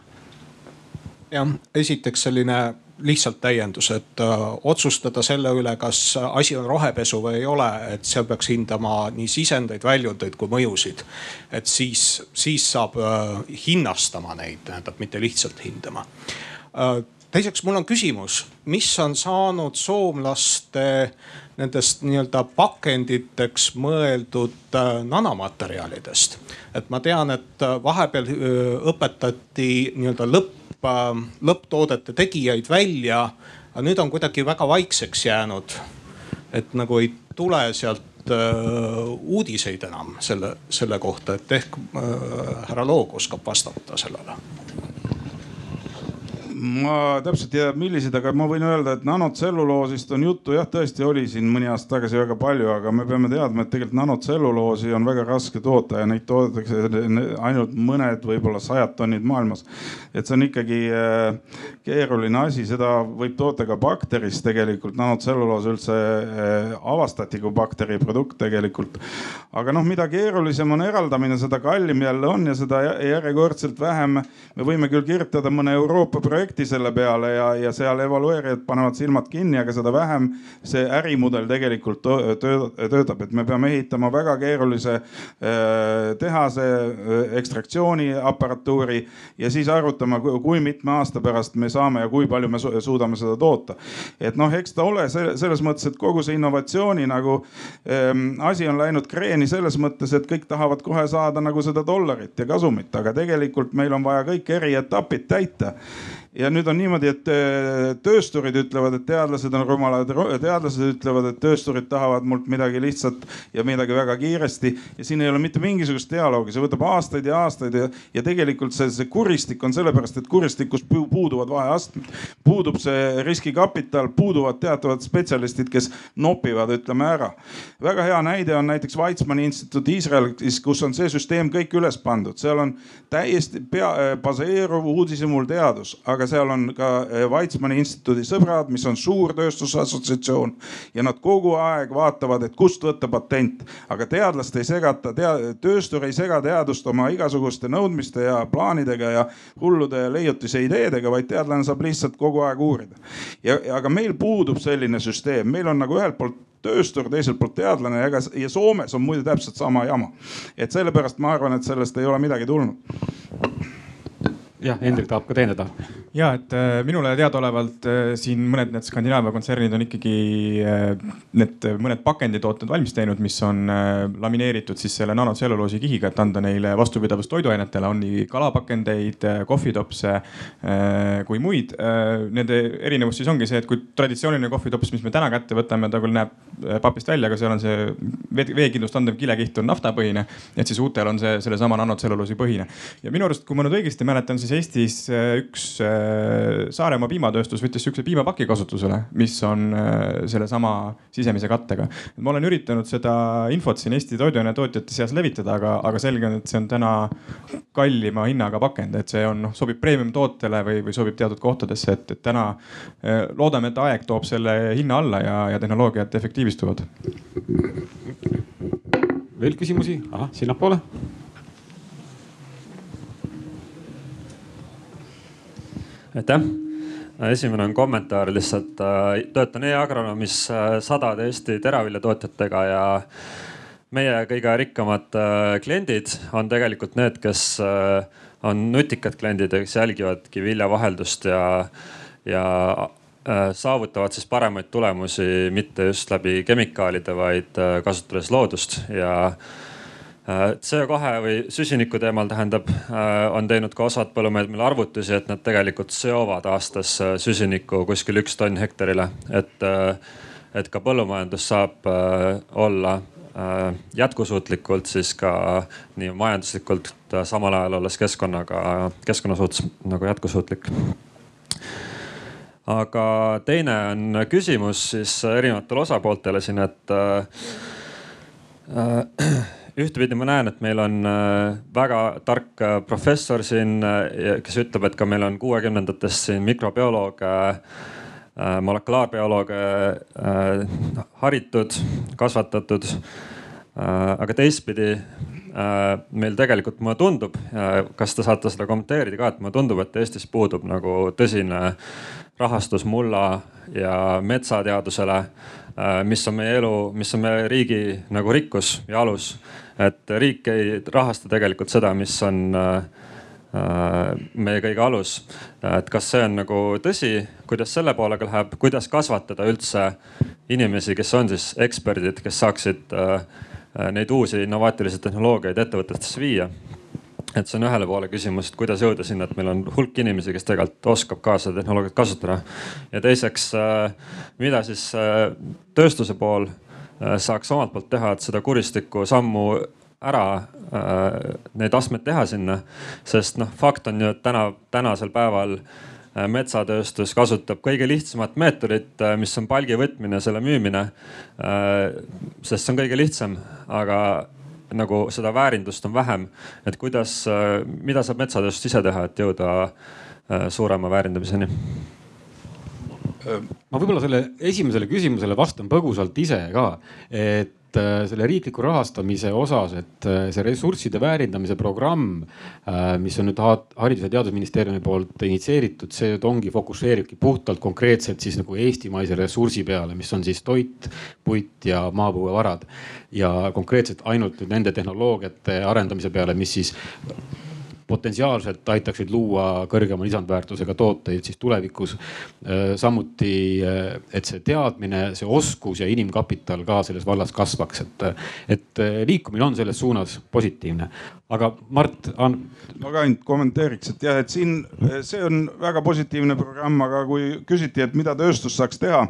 jah, esiteks selline lihtsalt täiendus, et äh, otsustada selle üle, kas asi on rohepesu või ei ole, et seal peaks hindama nii sisendeid, väljundeid kui mõjusid. et siis, siis saab äh, hinnastama neid, tähendab mitte lihtsalt hindama äh, teiseks, mul on küsimus, mis on saanud soomlaste nendest nii-öelda pakenditeks mõeldud äh, nanomaterjalidest? et ma tean, et äh, vahepeal äh, õpetati nii-öelda lõpp, lõpptoodete tegijaid välja, aga nüüd on kuidagi väga vaikseks jäänud. et nagu ei tule sealt uudiseid enam selle, selle kohta, et ehk härra Loog oskab vastata sellele ma täpselt ei tea, millised, aga ma võin öelda, et nanotselluloosist on juttu jah, tõesti oli siin mõni aasta tagasi väga palju, aga me peame teadma, et tegelikult nanotseluloosi on väga raske toota ja neid toodetakse ainult mõned, võib-olla sajad tonnid maailmas. et see on ikkagi äh, keeruline asi, seda võib toota ka bakterist tegelikult. nanotselluloos üldse äh, avastati kui bakteriprodukt tegelikult. aga noh, mida keerulisem on eraldamine, seda kallim jälle on ja seda järjekordselt vähem. me võime küll kirjutada mõne Euroopa projekti projekti selle peale ja, ja seal evalueerijad panevad silmad kinni, aga seda vähem see ärimudel tegelikult töötab, et me peame ehitama väga keerulise äh, tehase äh, ekstraktsiooniaparatuuri ja siis arvutama, kui mitme aasta pärast me saame ja kui palju me suudame seda toota. et noh, eks ta ole selles mõttes, et kogu see innovatsiooni nagu ähm, asi on läinud kreeni selles mõttes, et kõik tahavad kohe saada nagu seda dollarit ja kasumit, aga tegelikult meil on vaja kõik eri etapid täita ja nüüd on niimoodi, et äh, töösturid ütlevad, et teadlased on rumalad, teadlased ütlevad, et töösturid tahavad mult midagi lihtsat ja midagi väga kiiresti ja siin ei ole mitte mingisugust dialoogi, see võtab aastaid ja aastaid ja, ja tegelikult see, see kuristik on sellepärast, et kuristikus puuduvad vaheastmed. puudub see riskikapital, puuduvad teatavad spetsialistid, kes nopivad, ütleme ära. väga hea näide on näiteks Weizmanni instituut Iisraelis, kus on see süsteem kõik üles pandud, seal on täiesti pea, baseeruv uudishimuul teadus, aga aga seal on ka eh, Weizmanni instituudi sõbrad, mis on suur tööstusassotsiatsioon ja nad kogu aeg vaatavad, et kust võtta patent. aga teadlast ei segata, tööstur ei sega teadust oma igasuguste nõudmiste ja plaanidega ja hullude leiutise ideedega, vaid teadlane saab lihtsalt kogu aeg uurida. ja aga meil puudub selline süsteem, meil on nagu ühelt poolt tööstur, teiselt poolt teadlane ja ega ja Soomes on muide täpselt sama jama. et sellepärast ma arvan, et sellest ei ole midagi tulnud jah, Hendrik tahab ka täiendada. ja et äh, minule teadaolevalt äh, siin mõned need Skandinaavia kontsernid on ikkagi äh, need mõned pakenditooted valmis teinud, mis on lamineeritud siis selle nanotselluloosi kihiga, et anda neile vastupidavust toiduainetele, on nii kalapakendeid, kohvitopse kui muid. Nende erinevus siis ongi see, et kui traditsiooniline kohvitops, mis me täna kätte võtame, ta küll näeb papist välja, aga seal on see veekindlust andev kilekiht on naftapõhine. et siis uutel on see sellesama nanotselluloosi põhine ja minu arust, kui ma nüüd õigesti mäletan, siis siis Eestis äh, üks äh, Saaremaa piimatööstus võttis sihukese piimapaki kasutusele, mis on äh, sellesama sisemise kattega. ma olen üritanud seda infot siin Eesti toiduainetootjate seas levitada, aga, aga selge on, et see on täna kallima hinnaga pakend, et see on noh, sobib premium tootele või, või sobib teatud kohtadesse, et, et täna loodame, et aeg toob selle hinna alla ja, ja tehnoloogiad efektiivistuvad. veel küsimusi? ahah, sinnapoole aitäh! Esimene on kommentaar lihtsalt, äh, töötan e-agronoomis äh, sadade Eesti teraviljatootjatega ja meie kõige rikkamad äh, kliendid on tegelikult need, kes on nutikad kliendid, kes jälgivadki viljavaheldust ja, ja saavutavad siis paremaid tulemusi mitte just läbi kemikaalide, vaid kasutades loodust ja CO2 või süsiniku teemal tähendab, äh, on teinud ka osad põllumehed meil arvutusi, et nad tegelikult seovad aastas äh, süsinikku kuskil üks tonn hektarile, et, et ka põllumajandus saab olla jätkusuutlikult siis ka nii majanduslikult samal ajal olles keskkonnaga, keskkonna suhtes nagu jätkusuutlik. Aga teine on küsimus siis erinevatele osapooltele siin, et äh, ühtepidi ma näen, et meil on äh, väga tark äh, professor siin, äh, kes ütleb, et ka meil on kuuekümnendatest siin mikrobiolooge, molekulaarbiolooge haritud, kasvatatud. aga teistpidi meil tegelikult mulle tundub, kas te saate seda kommenteerida ka, et mulle tundub, et Eestis puudub nagu tõsine rahastus mulla ja metsateadusele mis on meie elu, mis on meie riigi nagu rikkus ja alus. Et riik ei rahasta tegelikult seda, mis on äh, äh, meie kõige alus. et kas see on nagu tõsi, kuidas selle poolega läheb, kuidas kasvatada üldse inimesi, kes on siis eksperdid, kes saaksid neid uusi innovaatilisi tehnoloogiaid ettevõtetesse viia et see on ühele poole küsimus, et kuidas jõuda sinna, et meil on hulk inimesi, kes tegelikult oskab ka seda tehnoloogiat kasutada. ja teiseks, äh, mida siis äh, tööstuse pool saaks omalt poolt teha, et seda kuristikku sammu ära need astmed teha sinna. sest noh, fakt on ju, et täna, tänasel päeval metsatööstus kasutab kõige lihtsamat meetodit, mis on palgi võtmine, selle müümine. sest see on kõige lihtsam, aga nagu seda väärindust on vähem. et kuidas, mida saab metsatööstus ise teha, et jõuda äh, suurema väärindamiseni? Ma võib-olla selle esimesele küsimusele vastan põgusalt ise ka, et äh, selle riikliku rahastamise osas, et äh, see ressursside väärindamise programm, mis on nüüd Haridus- ja Teadusministeeriumi poolt initsieeritud, see ongi, fokusseeribki puhtalt konkreetselt siis nagu eestimaise ressursi peale, mis on siis toit, puit ja maapõuevarad. Ja konkreetselt ainult nüüd nende tehnoloogiate arendamise peale, mis siis potentsiaalselt aitaksid luua kõrgema lisandväärtusega tooteid siis tulevikus. Äh, samuti, äh, et see teadmine, see oskus ja inimkapital ka selles vallas kasvaks, et, et äh, liikumine on selles suunas positiivne. aga Mart an.... ma ka ainult kommenteeriks, et jah, et siin see on väga positiivne programm, aga kui küsiti, et mida tööstus saaks teha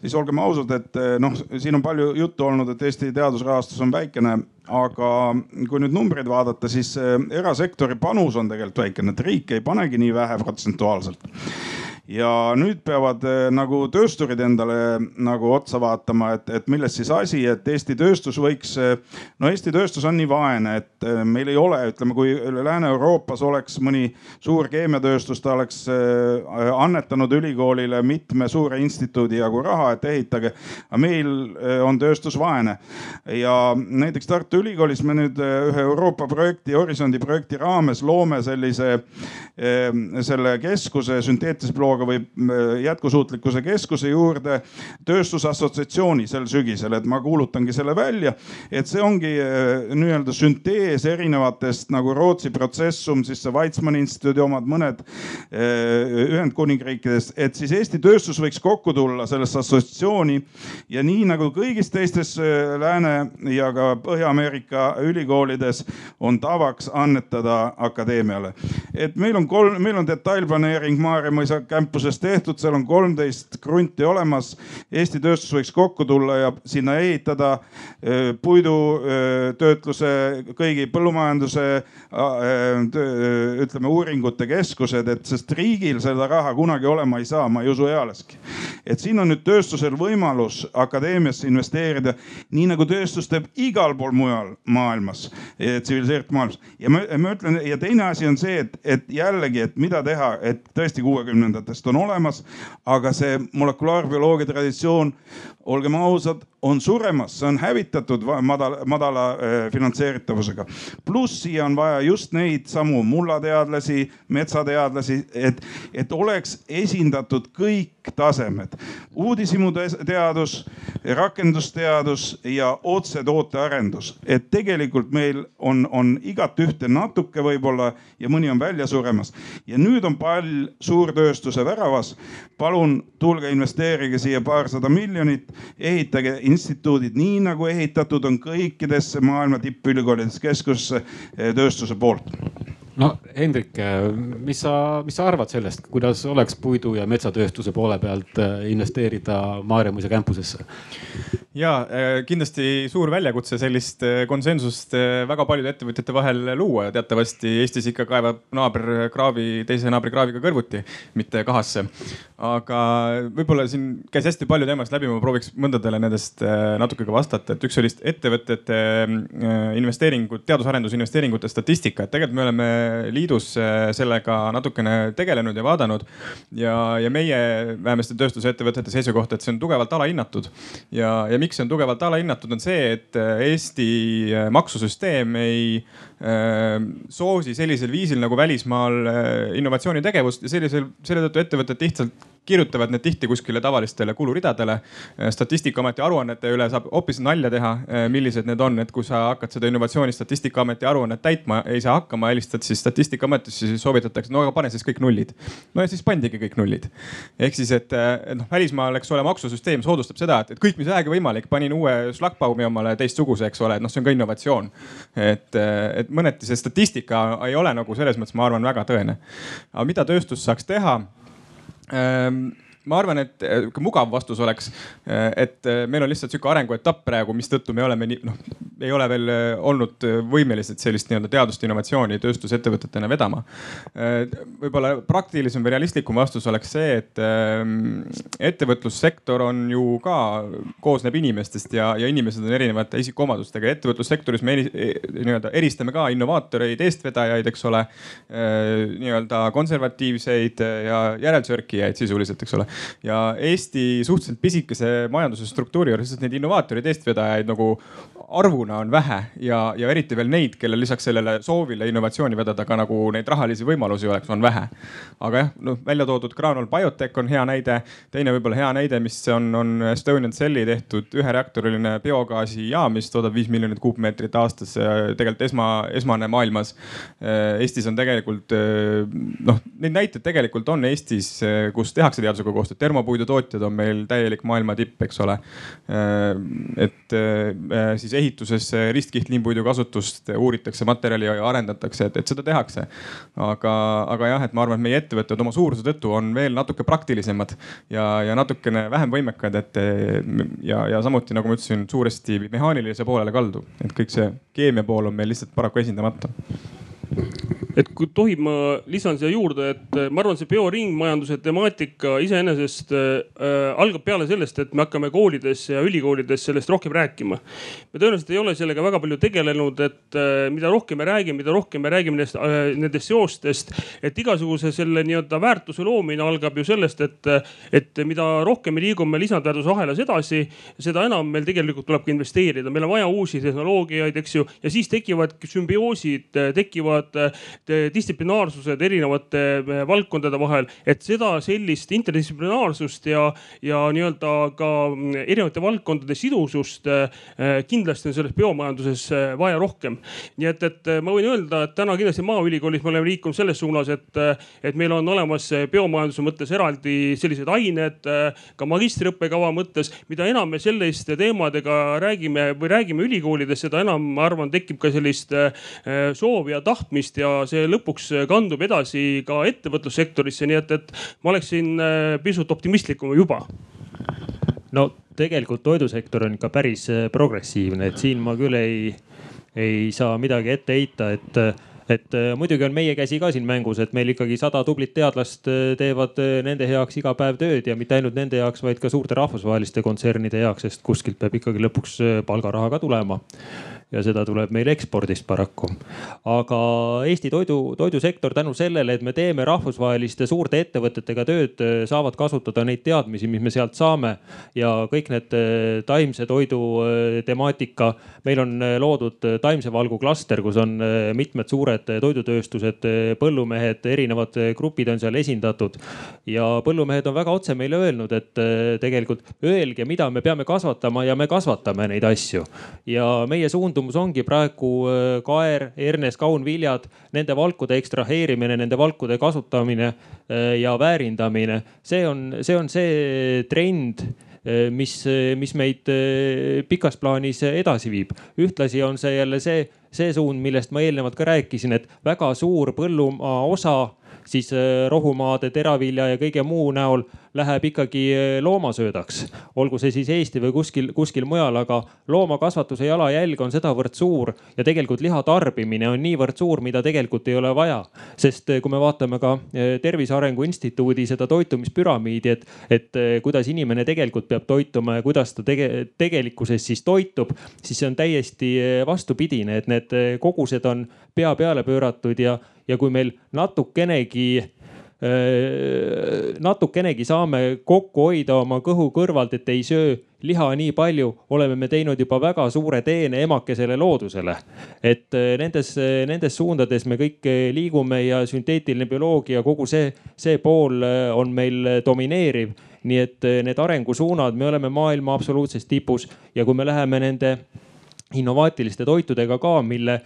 siis olgem ausad, et eh, noh, siin on palju juttu olnud, et Eesti teadusrahastus on väikene, aga kui nüüd numbreid vaadata, siis eh, erasektori panus on tegelikult väikene, et riik ei panegi nii vähe protsentuaalselt ja nüüd peavad eh, nagu töösturid endale nagu otsa vaatama, et, et milles siis asi, et Eesti tööstus võiks. Eh, no Eesti tööstus on nii vaene, et eh, meil ei ole, ütleme, kui Lääne-Euroopas oleks mõni suur keemiatööstus, ta oleks annetanud ülikoolile mitme suure instituudi jagu raha, et ehitage. aga meil on tööstus vaene ja näiteks Tartu Ülikoolis me nüüd ühe Euroopa projekti, Horisondi projekti raames loome sellise, selle keskuse sünteetilise blogi Eurooga või jätkusuutlikkuse keskuse juurde tööstusassotsiatsiooni sel sügisel, et ma kuulutangi selle välja. et see ongi äh, nii-öelda süntees erinevatest nagu Rootsi protsessum, siis see Weizmanni instituudi omad, mõned äh, Ühendkuningriikides, et siis Eesti tööstus võiks kokku tulla sellesse assotsiatsiooni ja nii nagu kõigis teistes Lääne ja ka Põhja-Ameerika ülikoolides on tavaks annetada akadeemiale. et meil on kolm, meil on detailplaneering Maarja mõisa campuses tehtud, seal on kolmteist krunti olemas. Eesti tööstus võiks kokku tulla ja sinna ehitada puidutöötluse, kõigi põllumajanduse ütleme uuringute keskused, et sest riigil seda raha kunagi olema ei saa, ma ei usu ealeski. et siin on nüüd tööstusel võimalus akadeemiasse investeerida, nii nagu tööstus teeb igal pool mujal maailmas, tsiviliseeritud maailmas. ja ma, ma ütlen ja teine asi on see, et, et jällegi, et mida teha, et tõesti kuuekümnendates sellest on olemas. aga see molekulaarbioloogia traditsioon, olgem ausad, on suremas, see on hävitatud madala, madala äh, finantseeritavusega. pluss siia on vaja just neid samu mullateadlasi, metsateadlasi, et, et oleks esindatud kõik tasemed. uudishimuteadus, rakendusteadus ja otsetootearendus, et tegelikult meil on, on igat ühte natuke võib-olla ja mõni on välja suremas. ja nüüd on pall suurtööstuse väravas. palun tulge investeerige siia paarsada miljonit, ehitage instituudid nii nagu ehitatud on kõikidesse maailma tippülikoolides keskusse eh, poolt no Hendrik, mis sa, mis sa arvad sellest, kuidas oleks puidu ja metsatööstuse poole pealt eh, investeerida Maarjamuise campusesse? ja äh, kindlasti suur väljakutse sellist äh, konsensust äh, väga paljude ettevõtjate vahel luua. teatavasti Eestis ikka kaevab naaber kraavi teise naabri kraaviga kõrvuti, mitte kahasse. aga võib-olla siin käis hästi palju teemast läbi, ma prooviks mõndadele nendest natuke ka vastata, et üks oli ettevõtete investeeringud, teadus-arendusinvesteeringute statistika, et tegelikult me oleme liidus sellega natukene tegelenud ja vaadanud. ja, ja meie vähemasti tööstusettevõtete seisukoht, et see on tugevalt alahinnatud ja, ja miks see on tugevalt alahinnatud, on see, et äh, Eesti äh, maksusüsteem ei äh, soosi sellisel viisil nagu välismaal innovatsioonitegevust ja sellisel, selle tõttu ettevõtted lihtsalt kirjutavad need tihti kuskile tavalistele kuluridadele. statistikaameti aruannete üle saab hoopis nalja teha, millised need on, et kui sa hakkad seda innovatsiooni statistikaameti aruannet täitma, ei saa hakkama, helistad siis statistikaametisse, siis soovitatakse, no aga pane siis kõik nullid. no ja siis pandigi kõik nullid. ehk siis, et noh, välismaal, eks ole, maksusüsteem soodustab seda, et, et kõik, mis vähegi võimalik, panin uue šlaggbaumi omale teistsuguse, eks ole, et noh, see on ka innovatsioon. et, et mõneti see statistika ei ole nagu selles mõttes, ma arvan, väga tõene. aga mida tööstus saaks teha? Ehm, ma arvan, et mugav vastus oleks, et meil on lihtsalt sihuke arenguetapp praegu, mistõttu me oleme nii, noh, ei ole veel olnud võimelised sellist nii-öelda teadust, innovatsiooni tööstusettevõtetena vedama. võib-olla praktilisem või realistlikum vastus oleks see, et ettevõtlussektor on ju ka, koosneb inimestest ja, ja inimesed on erinevate isikuomadustega. ettevõtlussektoris me nii-öelda eristame ka innovaatoreid, eestvedajaid, eks ole. nii-öelda konservatiivseid ja järelsörkijaid sisuliselt, eks ole. Ja Eesti suhteliselt pisikese majanduse struktuuri juures lihtsalt neid innovaatoreid, eestvedajaid nagu arvuna on vähe ja, ja eriti veel neid, kellel lisaks sellele soovile innovatsiooni vedada ka nagu neid rahalisi võimalusi oleks, on vähe. aga jah, noh välja toodud Graanul Biotech on hea näide. teine võib-olla hea näide, mis on, on Estonian Celli tehtud ühereaktoriline biogaasijaam, mis toodab viis miljonit kuupmeetrit aastas. tegelikult esma, esmane maailmas. Eestis on tegelikult noh, neid näiteid tegelikult on Eestis, kus tehakse teadusega koostööd. Termopuidutootjad on meil täielik maailma tipp, eks ole. et siis ehituses ristkihtlimpuidu kasutust uuritakse, materjali arendatakse, et, et seda tehakse. aga, aga jah, et ma arvan, et meie ettevõtted oma suuruse tõttu on veel natuke praktilisemad ja, ja natukene vähem võimekad, et ja, ja samuti nagu ma ütlesin, suuresti mehaanilise poolele kaldu, et kõik see keemia pool on meil lihtsalt paraku esindamata et kui tohib, ma lisan siia juurde, et äh, ma arvan, see bioringmajanduse temaatika iseenesest äh, algab peale sellest, et me hakkame koolides ja ülikoolides sellest rohkem rääkima. me tõenäoliselt ei ole sellega väga palju tegelenud, et äh, mida rohkem me räägime, mida rohkem me räägime nendest äh,, nendest seostest, et igasuguse selle nii-öelda väärtuse loomine algab ju sellest, et, et mida rohkem me liigume lisandväärtuse ahelas edasi, seda enam meil tegelikult tuleb ka investeerida, meil on vaja uusi tehnoloogiaid, eks ju, ja siis tekivad sümbioosid, tekivad distsiplinaarsused erinevate eh, valdkondade vahel, et seda sellist interdistsiplinaarsust ja, ja nii-öelda ka mm, erinevate valdkondade sidusust eh, kindlasti on selles biomajanduses vaja rohkem. nii et, et ma võin öelda, et täna kindlasti Maaülikoolis me oleme liikunud selles suunas, et, et meil on olemas biomajanduse mõttes eraldi sellised ained ka magistriõppekava mõttes. mida enam me selliste teemadega räägime või räägime ülikoolides, seda enam ma arvan, tekib ka sellist soovi ja tahtmist ja see lõpuks kandub edasi ka ettevõtlussektorisse, nii et, et ma oleksin äh, pisut optimistlikum juba. No tegelikult toidusektor on ikka päris äh, progressiivne, et siin ma küll ei, ei saa midagi ette heita, et et äh, muidugi on meie käsi ka siin mängus, et meil ikkagi sada tublit teadlast teevad nende heaks iga päev tööd ja mitte ainult nende heaks, vaid ka suurte rahvusvaheliste kontsernide heaks, sest kuskilt peab ikkagi lõpuks palgaraha ka tulema ja seda tuleb meil ekspordist paraku. aga Eesti toidu, toidusektor tänu sellele, et me teeme rahvusvaheliste suurte ettevõtetega tööd, saavad kasutada neid teadmisi, mis me sealt saame ja kõik need eh, taimse toidu eh, temaatika. meil on eh, loodud taimse valgu klaster, kus on mitmed suured toidutööstused, põllumehed, erinevad grupid on seal esindatud ja põllumehed on väga otse meile öelnud, et tegelikult öelge, mida me peame kasvatama ja me kasvatame neid asju ja meie suund suundumus ongi praegu äh, kaer, hernes, kaunviljad, nende valkude ekstraheerimine, nende valkude kasutamine äh, ja väärindamine. see on, see on see trend äh, mis, mis meid pikas plaanis edasi viib. ühtlasi on see jälle see, see suund, millest ma eelnevalt ka rääkisin, et väga suur põllumaa osa siis rohumaade, teravilja ja kõige muu näol läheb ikkagi eh, loomasöödaks. olgu see siis Eesti või kuskil, kuskil mujal, aga loomakasvatuse jalajälg on sedavõrd suur ja tegelikult liha tarbimine on niivõrd suur, mida tegelikult ei ole vaja. sest eh, kui me vaatame ka Tervise Arengu Instituudi seda toitumispüramiidi, et, et kuidas inimene tegelikult peab toituma ja kuidas ta tege, tegelikkuses siis toitub, siis see on täiesti vastupidine, et need kogused on pea peale pööratud ja, ja kui meil natukenegi Äh, natukenegi saame kokku hoida oma kõhu kõrvalt, et ei söö liha nii palju, oleme me teinud juba väga suure teene emakesele loodusele. et äh, nendes, nendes suundades me kõik liigume ja sünteetiline bioloogia, kogu see, see pool on meil domineeriv. nii et need arengusuunad, me oleme maailma absoluutses tipus ja kui me läheme nende innovaatiliste toitudega ka, mille äh,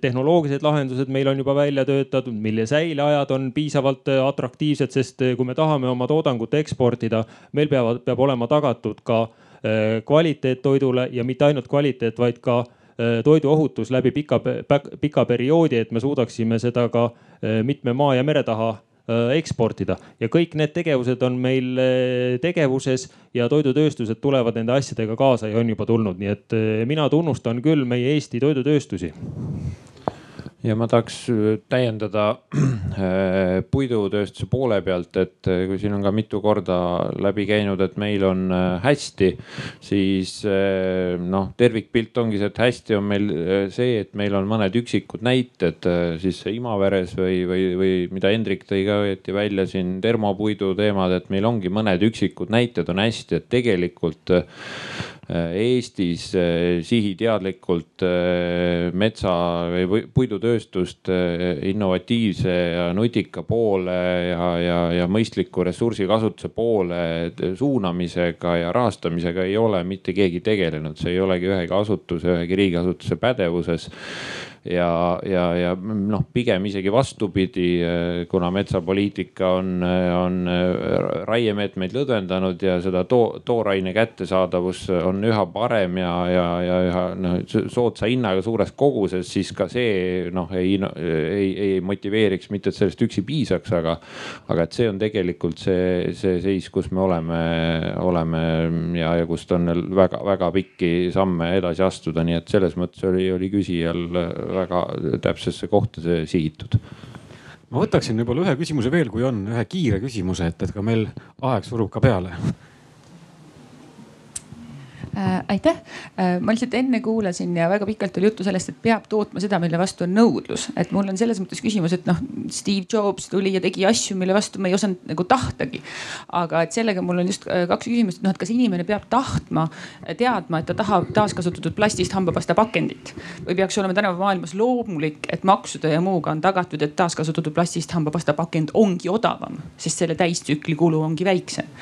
tehnoloogilised lahendused meil on juba välja töötatud, mille säileajad on piisavalt äh, atraktiivsed, sest äh, kui me tahame oma toodangut eksportida, meil peavad, peab olema tagatud ka kvaliteet toidule ja mitte ainult kvaliteet, vaid ka toiduohutus läbi pika, pika perioodi, et me suudaksime seda ka mitme maa ja mere taha eksportida. Ja kõik need tegevused on meil tegevuses ja toidutööstused tulevad nende asjadega kaasa ja on juba tulnud, nii et mina tunnustan küll meie Eesti toidutööstusi ja ma tahaks äh, täiendada <clears throat> äh, puidutööstuse poole pealt, et äh, kui siin on ka mitu korda läbi käinud, et meil on hästi, siis noh, tervikpilt ongi see, et hästi on meil see, et meil on mõned üksikud näited siis Imaveres või, või, või mida Hendrik tõi ka õieti välja siin termopuidu teemad, et meil ongi mõned üksikud näited on hästi, et tegelikult Eestis sihiteadlikult metsa või puidutööstuse tööstust eh, innovatiivse ja nutika poole ja, ja, ja mõistliku ressursikasutuse poole suunamisega ja rahastamisega ei ole mitte keegi tegelenud, see ei olegi ühegi asutuse, ühegi riigiasutuse pädevuses ja, ja, ja noh, pigem isegi vastupidi, kuna metsapoliitika on, on raiemeetmeid lõdvendanud ja seda too, tooraine kättesaadavus on üha parem ja, ja, ja üha noh soodsa hinnaga suures koguses, siis ka see noh, ei, ei, ei motiveeriks, mitte et sellest üksi piisaks, aga, aga et see on tegelikult see, see seis, kus me oleme, oleme ja, ja kust on väga-väga pikki samme edasi astuda, nii et selles mõttes oli, oli küsijal väga täpsesse kohta sihitud ma võtaksin võib-olla ühe küsimuse veel, kui on, ühe kiire küsimuse, et, et ka meil aeg surub ka peale. Aitäh äh,, ma lihtsalt enne kuulasin ja väga pikalt oli juttu sellest, et peab tootma seda, mille vastu on nõudlus. et mul on selles mõttes küsimus, et noh, Steve Jobs tuli ja tegi asju, mille vastu me ei osanud nagu tahtagi. aga et sellega mul on just äh, kaks küsimust, et noh, et kas inimene peab tahtma, teadma, et ta tahab taaskasutatud plastist hambapasta pakendit või peaks olema tänapäeva maailmas loomulik, et maksude ja muuga on tagatud, et taaskasutatud plastist hambapasta pakend ongi odavam, sest selle täistsükli kulu ongi väiksem.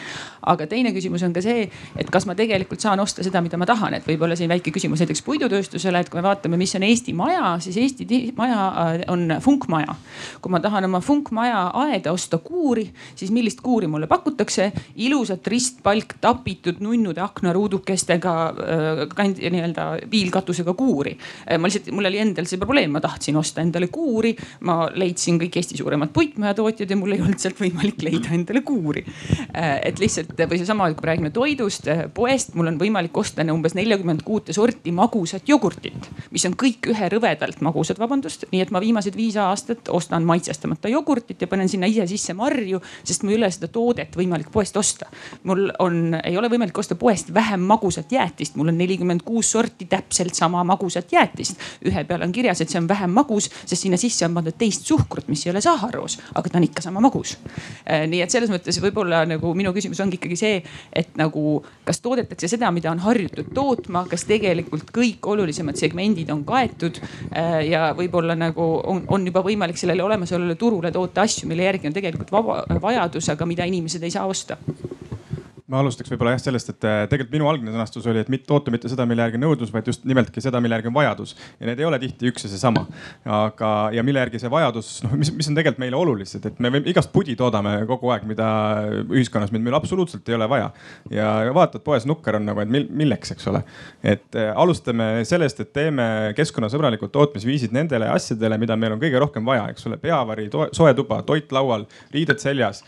aga teine küsimus on ka see, et kas ma tegelikult saan osta seda, mida ma tahan, et võib-olla siin väike küsimus näiteks puidutööstusele, et kui me vaatame, mis on Eesti maja, siis Eesti maja äh, on funkmaja. kui ma tahan oma funkmaja aeda osta kuuri, siis millist kuuri mulle pakutakse? ilusat ristpalk tapitud nunnude aknaruudukestega äh, nii-öelda piilkatusega kuuri. Äh, ma lihtsalt, mul oli endal see probleem, ma tahtsin osta endale kuuri, ma leidsin kõik Eesti suuremad puitmajatootjad ja mul ei olnud sealt võimalik leida endale kuuri. et lihtsalt või seesama, kui me räägime toidust, poest mul on võimalik võimalik osta umbes neljakümmend kuute sorti magusat jogurtit, mis on kõik üherõvedalt magusad, vabandust. nii et ma viimased viis aastat ostan maitsestamata jogurtit ja panen sinna ise sisse marju, sest mul ei ole seda toodet võimalik poest osta. mul on, ei ole võimalik osta poest vähem magusat jäätist, mul on nelikümmend kuus sorti täpselt sama magusat jäätist. ühe peal on kirjas, et see on vähem magus, sest sinna sisse on pandud teist suhkrut, mis ei ole saharoos, aga ta on ikka sama magus. Äh, nii et selles mõttes võib-olla nagu minu küsimus ongi ikkagi see, et nagu kas toodetakse seda, mida on harjutud tootma, kas tegelikult kõik olulisemad segmendid on kaetud äh, ja võib-olla nagu on, on juba võimalik sellele olemasolevale turule toota asju, mille järgi on tegelikult vaba vajadus, aga mida inimesed ei saa osta ma alustaks võib-olla jah sellest, et äh, tegelikult minu algne sõnastus oli, et mitte toota mitte seda, mille järgi on nõudlus, vaid just nimeltki seda, mille järgi on vajadus. ja need ei ole tihti üks ja seesama. aga, ja mille järgi see vajadus, noh, mis, mis on tegelikult meile olulised, et me võime igast pudi toodame kogu aeg, mida ühiskonnas meil, meil absoluutselt ei ole vaja. ja vaatad poes nukker on nagu, et milleks, eks ole. et äh, alustame sellest, et teeme keskkonnasõbralikud tootmisviisid nendele asjadele, mida meil on kõige rohkem vaja, eks ole, peavari, soe tuba, toit laual, riided seljas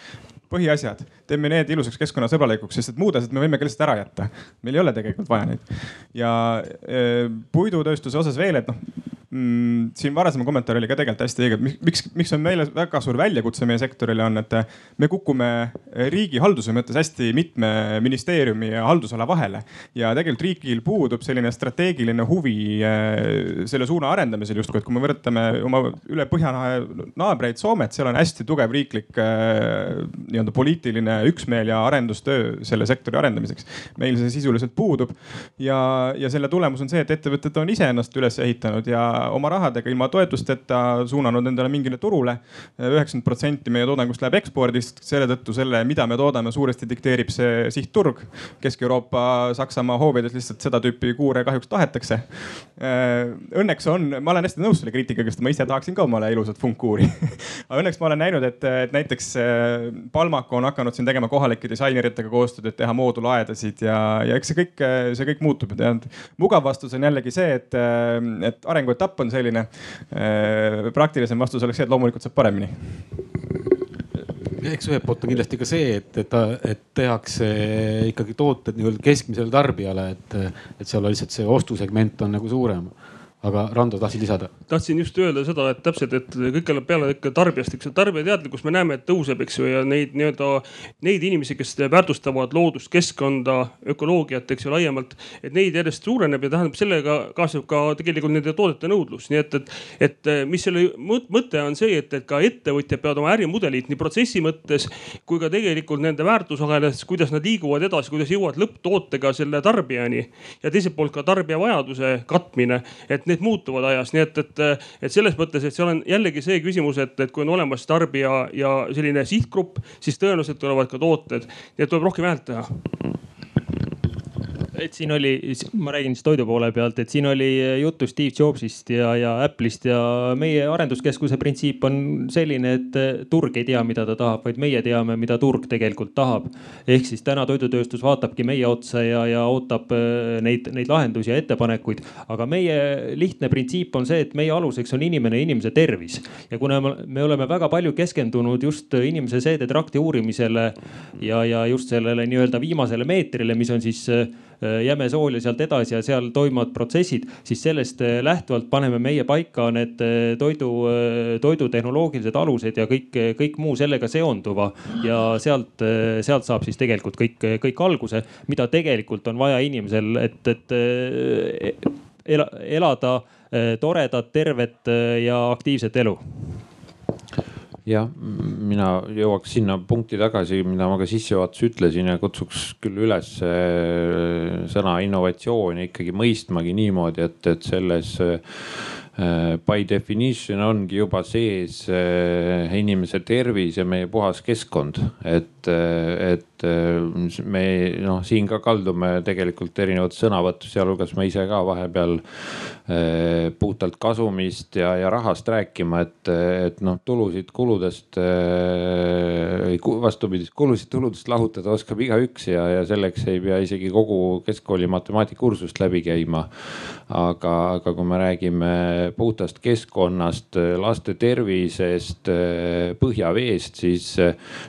põhiasjad, teeme need ilusaks keskkonnasõbralikuks, sest et muud asjad me võime ka lihtsalt ära jätta. meil ei ole tegelikult vaja neid. ja e, puidutööstuse osas veel, et noh mm, siin varasem kommentaar oli ka tegelikult hästi õige, miks, miks on meile väga suur väljakutse meie sektorile on, et me kukume riigihalduse mõttes hästi mitme ministeeriumi ja haldusala vahele. ja tegelikult riigil puudub selline strateegiline huvi e, selle suuna arendamisel justkui, et kui me võrdleme oma üle Põhjanahe naabreid Soomet, seal on hästi tugev riiklik e, nii-öelda poliitiline üksmeel ja arendustöö selle sektori arendamiseks. meil see sisuliselt puudub ja, ja selle tulemus on see, et ettevõtted on ise ennast üles ehitanud ja oma rahadega ilma toetusteta suunanud endale mingile turule. üheksakümmend protsenti meie toodangust läheb ekspordist, selle tõttu selle, mida me toodame, suuresti dikteerib see sihtturg. Kesk-Euroopa, Saksamaa hoovides lihtsalt seda tüüpi kuure kahjuks tahetakse. Õnneks on, ma olen hästi nõus selle kriitikaga, sest ma ise tahaksin ka omale ilusat funkkuuri <laughs> aga õnneks ma olen näinud, et, et näiteks Palmako on hakanud siin tegema kohalike disaineritega koostööd, et teha moodulaedasid ja, ja eks see kõik, see kõik muutub. mugav vastus on jällegi see, et, et arenguetapp on selline. praktilisem vastus oleks see, et loomulikult saab paremini eks ühelt poolt on kindlasti ka see, et, et, et tehakse ikkagi tooted nii-öelda keskmisele tarbijale, et, et seal lihtsalt see ostusegment on nagu suurem aga Rando tahtsid lisada? tahtsin just öelda seda, et täpselt, et kõik läheb peale ikka tarbijast, eks tarbija teadlikkus, me näeme, et tõuseb, eks ju, ja neid nii-öelda neid inimesi, kes väärtustavad loodust, keskkonda, ökoloogiat, eks ju laiemalt, et neid järjest suureneb ja tähendab, sellega kaasneb ka tegelikult nende toodete nõudlus, nii et, et, et mis selle mõte on see, et, et ka ettevõtjad peavad oma ärimudelit nii protsessi mõttes kui ka tegelikult nende väärtusahelas, kuidas nad liiguvad edasi, kuidas jõuavad lõpptootega selle tarbijani ja teiselt poolt ka tarbija vajaduse katmine, et need muutuvad ajas, nii et, et, et selles mõttes, et seal on jällegi see küsimus, et, et kui on olemas tarbija ja selline sihtgrupp, siis tõenäoliselt tulevad ka tooted, nii et tuleb rohkem häält teha et siin oli, ma räägin siis toidu poole pealt, et siin oli juttu Steve Jobsist ja, ja Apple'ist ja meie arenduskeskuse printsiip on selline, et turg ei tea, mida ta tahab, vaid meie teame, mida turg tegelikult tahab. ehk siis täna toidutööstus vaatabki meie otsa ja, ja ootab äh, neid, neid lahendusi ja ettepanekuid. aga meie lihtne printsiip on see, et meie aluseks on inimene ja inimese tervis. ja kuna me oleme väga palju keskendunud just inimese seedetrakti uurimisele ja, ja just sellele nii-öelda viimasele meetrile, mis on siis äh, jäme sool ja sealt edasi ja seal toimuvad protsessid, siis sellest äh, lähtuvalt paneme meie paika need äh, toidu, toidutehnoloogilised alused ja kõik, kõik muu sellega seonduva. ja sealt, sealt saab siis tegelikult kõik, kõik alguse, mida tegelikult on vaja inimesel, et, et elada toredat, tervet ja aktiivset elu jah, mina jõuaks sinna punkti tagasi, mida ma ka sissejuhatuses ütlesin ja kutsuks küll üles äh, sõna innovatsiooni ikkagi mõistmagi niimoodi, et, et selles Äh, by definition ongi juba sees äh, inimese tervis ja meie puhas keskkond, et, äh, et me noh, siin ka kaldume tegelikult erinevates sõnavõttus, sealhulgas ma ise ka vahepeal puhtalt kasumist ja, ja rahast rääkima, et, et noh, tulusid kuludest või vastupidi, kulusid tuludest lahutada oskab igaüks ja, ja selleks ei pea isegi kogu keskkooli matemaatikakursust läbi käima. aga, aga kui me räägime puhtast keskkonnast, laste tervisest, põhjaveest, siis,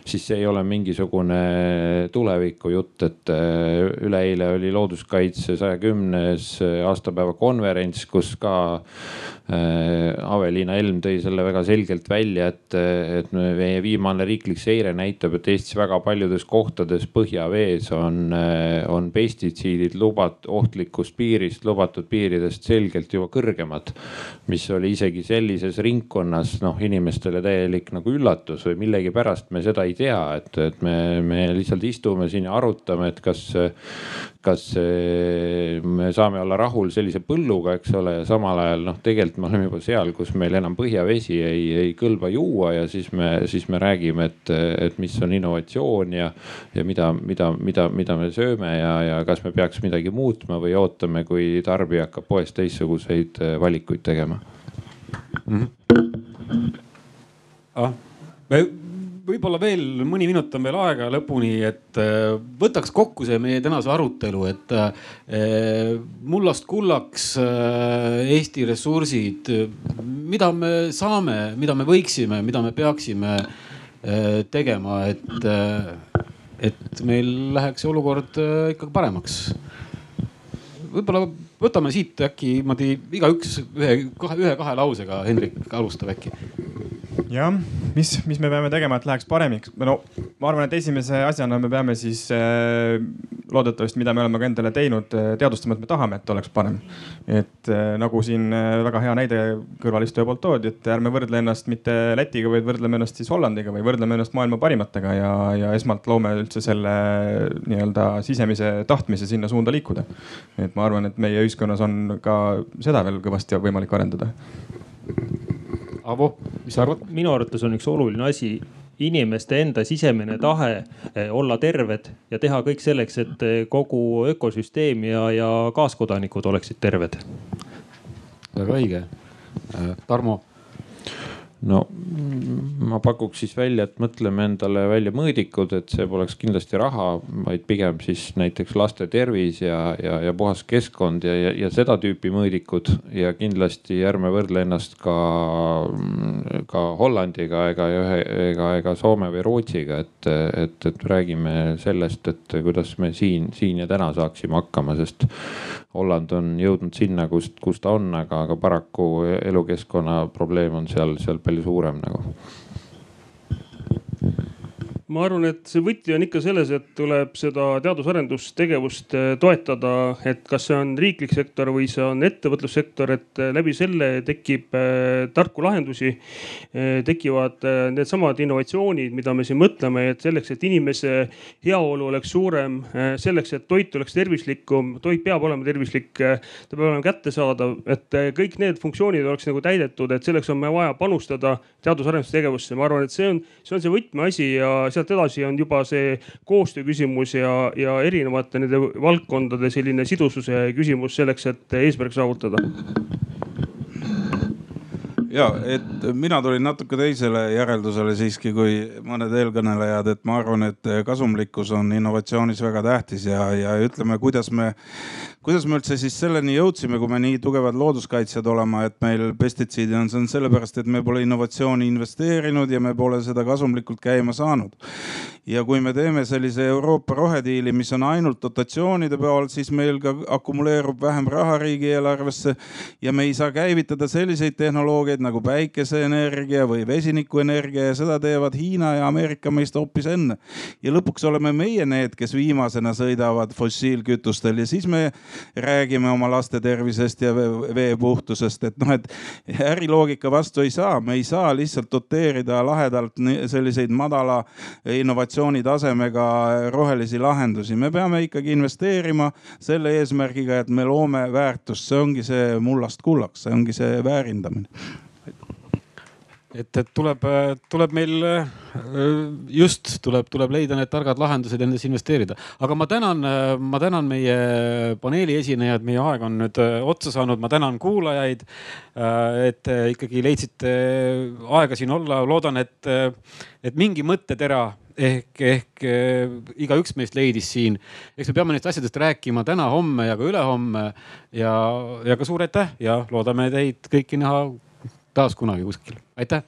siis see ei ole mingisugune tuleviku jutt, et äh, üleeile oli looduskaitse saja kümnes aastapäeva konverents, kus ka Äh, Aveliina Helm tõi selle väga selgelt välja, et, et meie viimane riiklik seire näitab, et Eestis väga paljudes kohtades põhjavees on, äh, on pestitsiidid lubat-, ohtlikust piirist, lubatud piiridest selgelt juba kõrgemad. mis oli isegi sellises ringkonnas noh, inimestele täielik nagu üllatus või millegipärast me seda ei tea, et, et me, me lihtsalt istume siin ja arutame, et kas, kas me saame olla rahul sellise põlluga, eks ole, ja samal ajal noh, tegelikult me oleme juba seal, kus meil enam põhjavesi ei, ei kõlba juua ja siis me, siis me räägime, et, et mis on innovatsioon ja, ja mida, mida, mida, mida me sööme ja, ja kas me peaks midagi muutma või ootame, kui tarbija hakkab poes teistsuguseid valikuid tegema mm. -hmm. Ah, me võib-olla veel mõni minut on veel aega lõpuni, et äh, võtaks kokku see meie tänase arutelu, et äh, mullast kullaks äh, Eesti ressursid, mida me saame, mida me võiksime, mida me peaksime tegema, et, et meil läheks olukord ikkagi paremaks. võib-olla võtame siit äkki niimoodi igaüks ühe, kahe, ühe-kahe lausega, Hendrik alustab äkki jah, mis, mis me peame tegema, et läheks paremaks? no ma arvan, et esimese asjana me peame siis äh, loodetavasti, mida me oleme ka endale teinud, äh, teadvustama, et me tahame, et oleks parem. et äh, nagu siin äh, väga hea näide kõrvalistuja poolt toodi, et ärme võrdle ennast mitte Lätiga, vaid võrdleme ennast siis Hollandiga või võrdleme ennast maailma parimatega ja, ja esmalt loome üldse selle nii-öelda sisemise tahtmise sinna suunda liikuda. et ma arvan, et meie ühiskonnas on ka seda veel kõvasti võimalik arendada Avo, mis sa arvad? minu arvates on üks oluline asi inimeste enda sisemine tahe eh, olla terved ja teha kõik selleks, et eh, kogu ökosüsteem ja, ja kaaskodanikud oleksid terved. väga õige. Tarmo no ma pakuks siis välja, et mõtleme endale välja mõõdikud, et see poleks kindlasti raha, vaid pigem siis näiteks laste tervis ja, ja, ja puhas keskkond ja, ja, ja seda tüüpi mõõdikud. ja kindlasti ärme võrdle ennast ka, ka Hollandiga ega, ega, ega Soome või Rootsiga, et, et, et räägime sellest, et kuidas me siin, siin ja täna saaksime hakkama, sest Holland on jõudnud sinna, kust, kus ta on, aga, aga paraku elukeskkonna probleem on seal, seal palju suurem nagu ma arvan, et see võti on ikka selles, et tuleb seda teadus-arendustegevust eh, toetada, et kas see on riiklik sektor või see on ettevõtlussektor, et eh, läbi selle tekib eh, tarku lahendusi. tekivad needsamad innovatsioonid, mida me siin mõtleme, et selleks, et inimese heaolu oleks suurem, selleks, et toit oleks tervislikum, toit peab olema tervislik, ta peab olema kättesaadav, et kõik need funktsioonid oleks nagu täidetud, et selleks on meil vaja panustada teadus-arendustegevusse. ma arvan, et see on, see on see võtmeasi ja sealt edasi on juba see koostöö küsimus ja, ja erinevate nende valdkondade selline sidususe küsimus selleks, et eesmärk saavutada. Ja et mina tulin natuke teisele järeldusele siiski kui mõned eelkõnelejad, et ma arvan, et kasumlikkus on innovatsioonis väga tähtis ja, ja ütleme, kuidas me kuidas me üldse siis selleni jõudsime, kui me nii tugevad looduskaitsjad olema, et meil pestitsiidi on, see on sellepärast, et me pole innovatsiooni investeerinud ja me pole seda kasumlikult käima saanud. ja kui me teeme sellise Euroopa rohediili, mis on ainult dotatsioonide peal, siis meil ka akumuleerub vähem raha riigieelarvesse ja me ei saa käivitada selliseid tehnoloogiaid nagu päikeseenergia või vesinikuenergia ja seda teevad Hiina ja Ameerika meist hoopis enne. ja lõpuks oleme meie need, kes viimasena sõidavad fossiilkütustel ja siis me räägime oma laste tervisest ja vee puhtusest, et noh, et äriloogika vastu ei saa, me ei saa lihtsalt doteerida lahedalt selliseid madala innovatsioonitasemega rohelisi lahendusi. me peame ikkagi investeerima selle eesmärgiga, et me loome väärtust, see ongi see mullast kullaks, see ongi see väärindamine et, et tuleb, tuleb meil just tuleb, tuleb leida need targad lahendused ja nendesse investeerida. aga ma tänan, ma tänan meie paneeli esinejad, meie aeg on nüüd otsa saanud, ma tänan kuulajaid. et ikkagi leidsite aega siin olla, loodan, et, et mingi mõttetera ehk, ehk igaüks meist leidis siin. eks me peame neist asjadest rääkima täna, homme ja ka ülehomme ja, ja ka suur aitäh ja loodame teid kõiki näha taas kunagi kuskil, aitäh.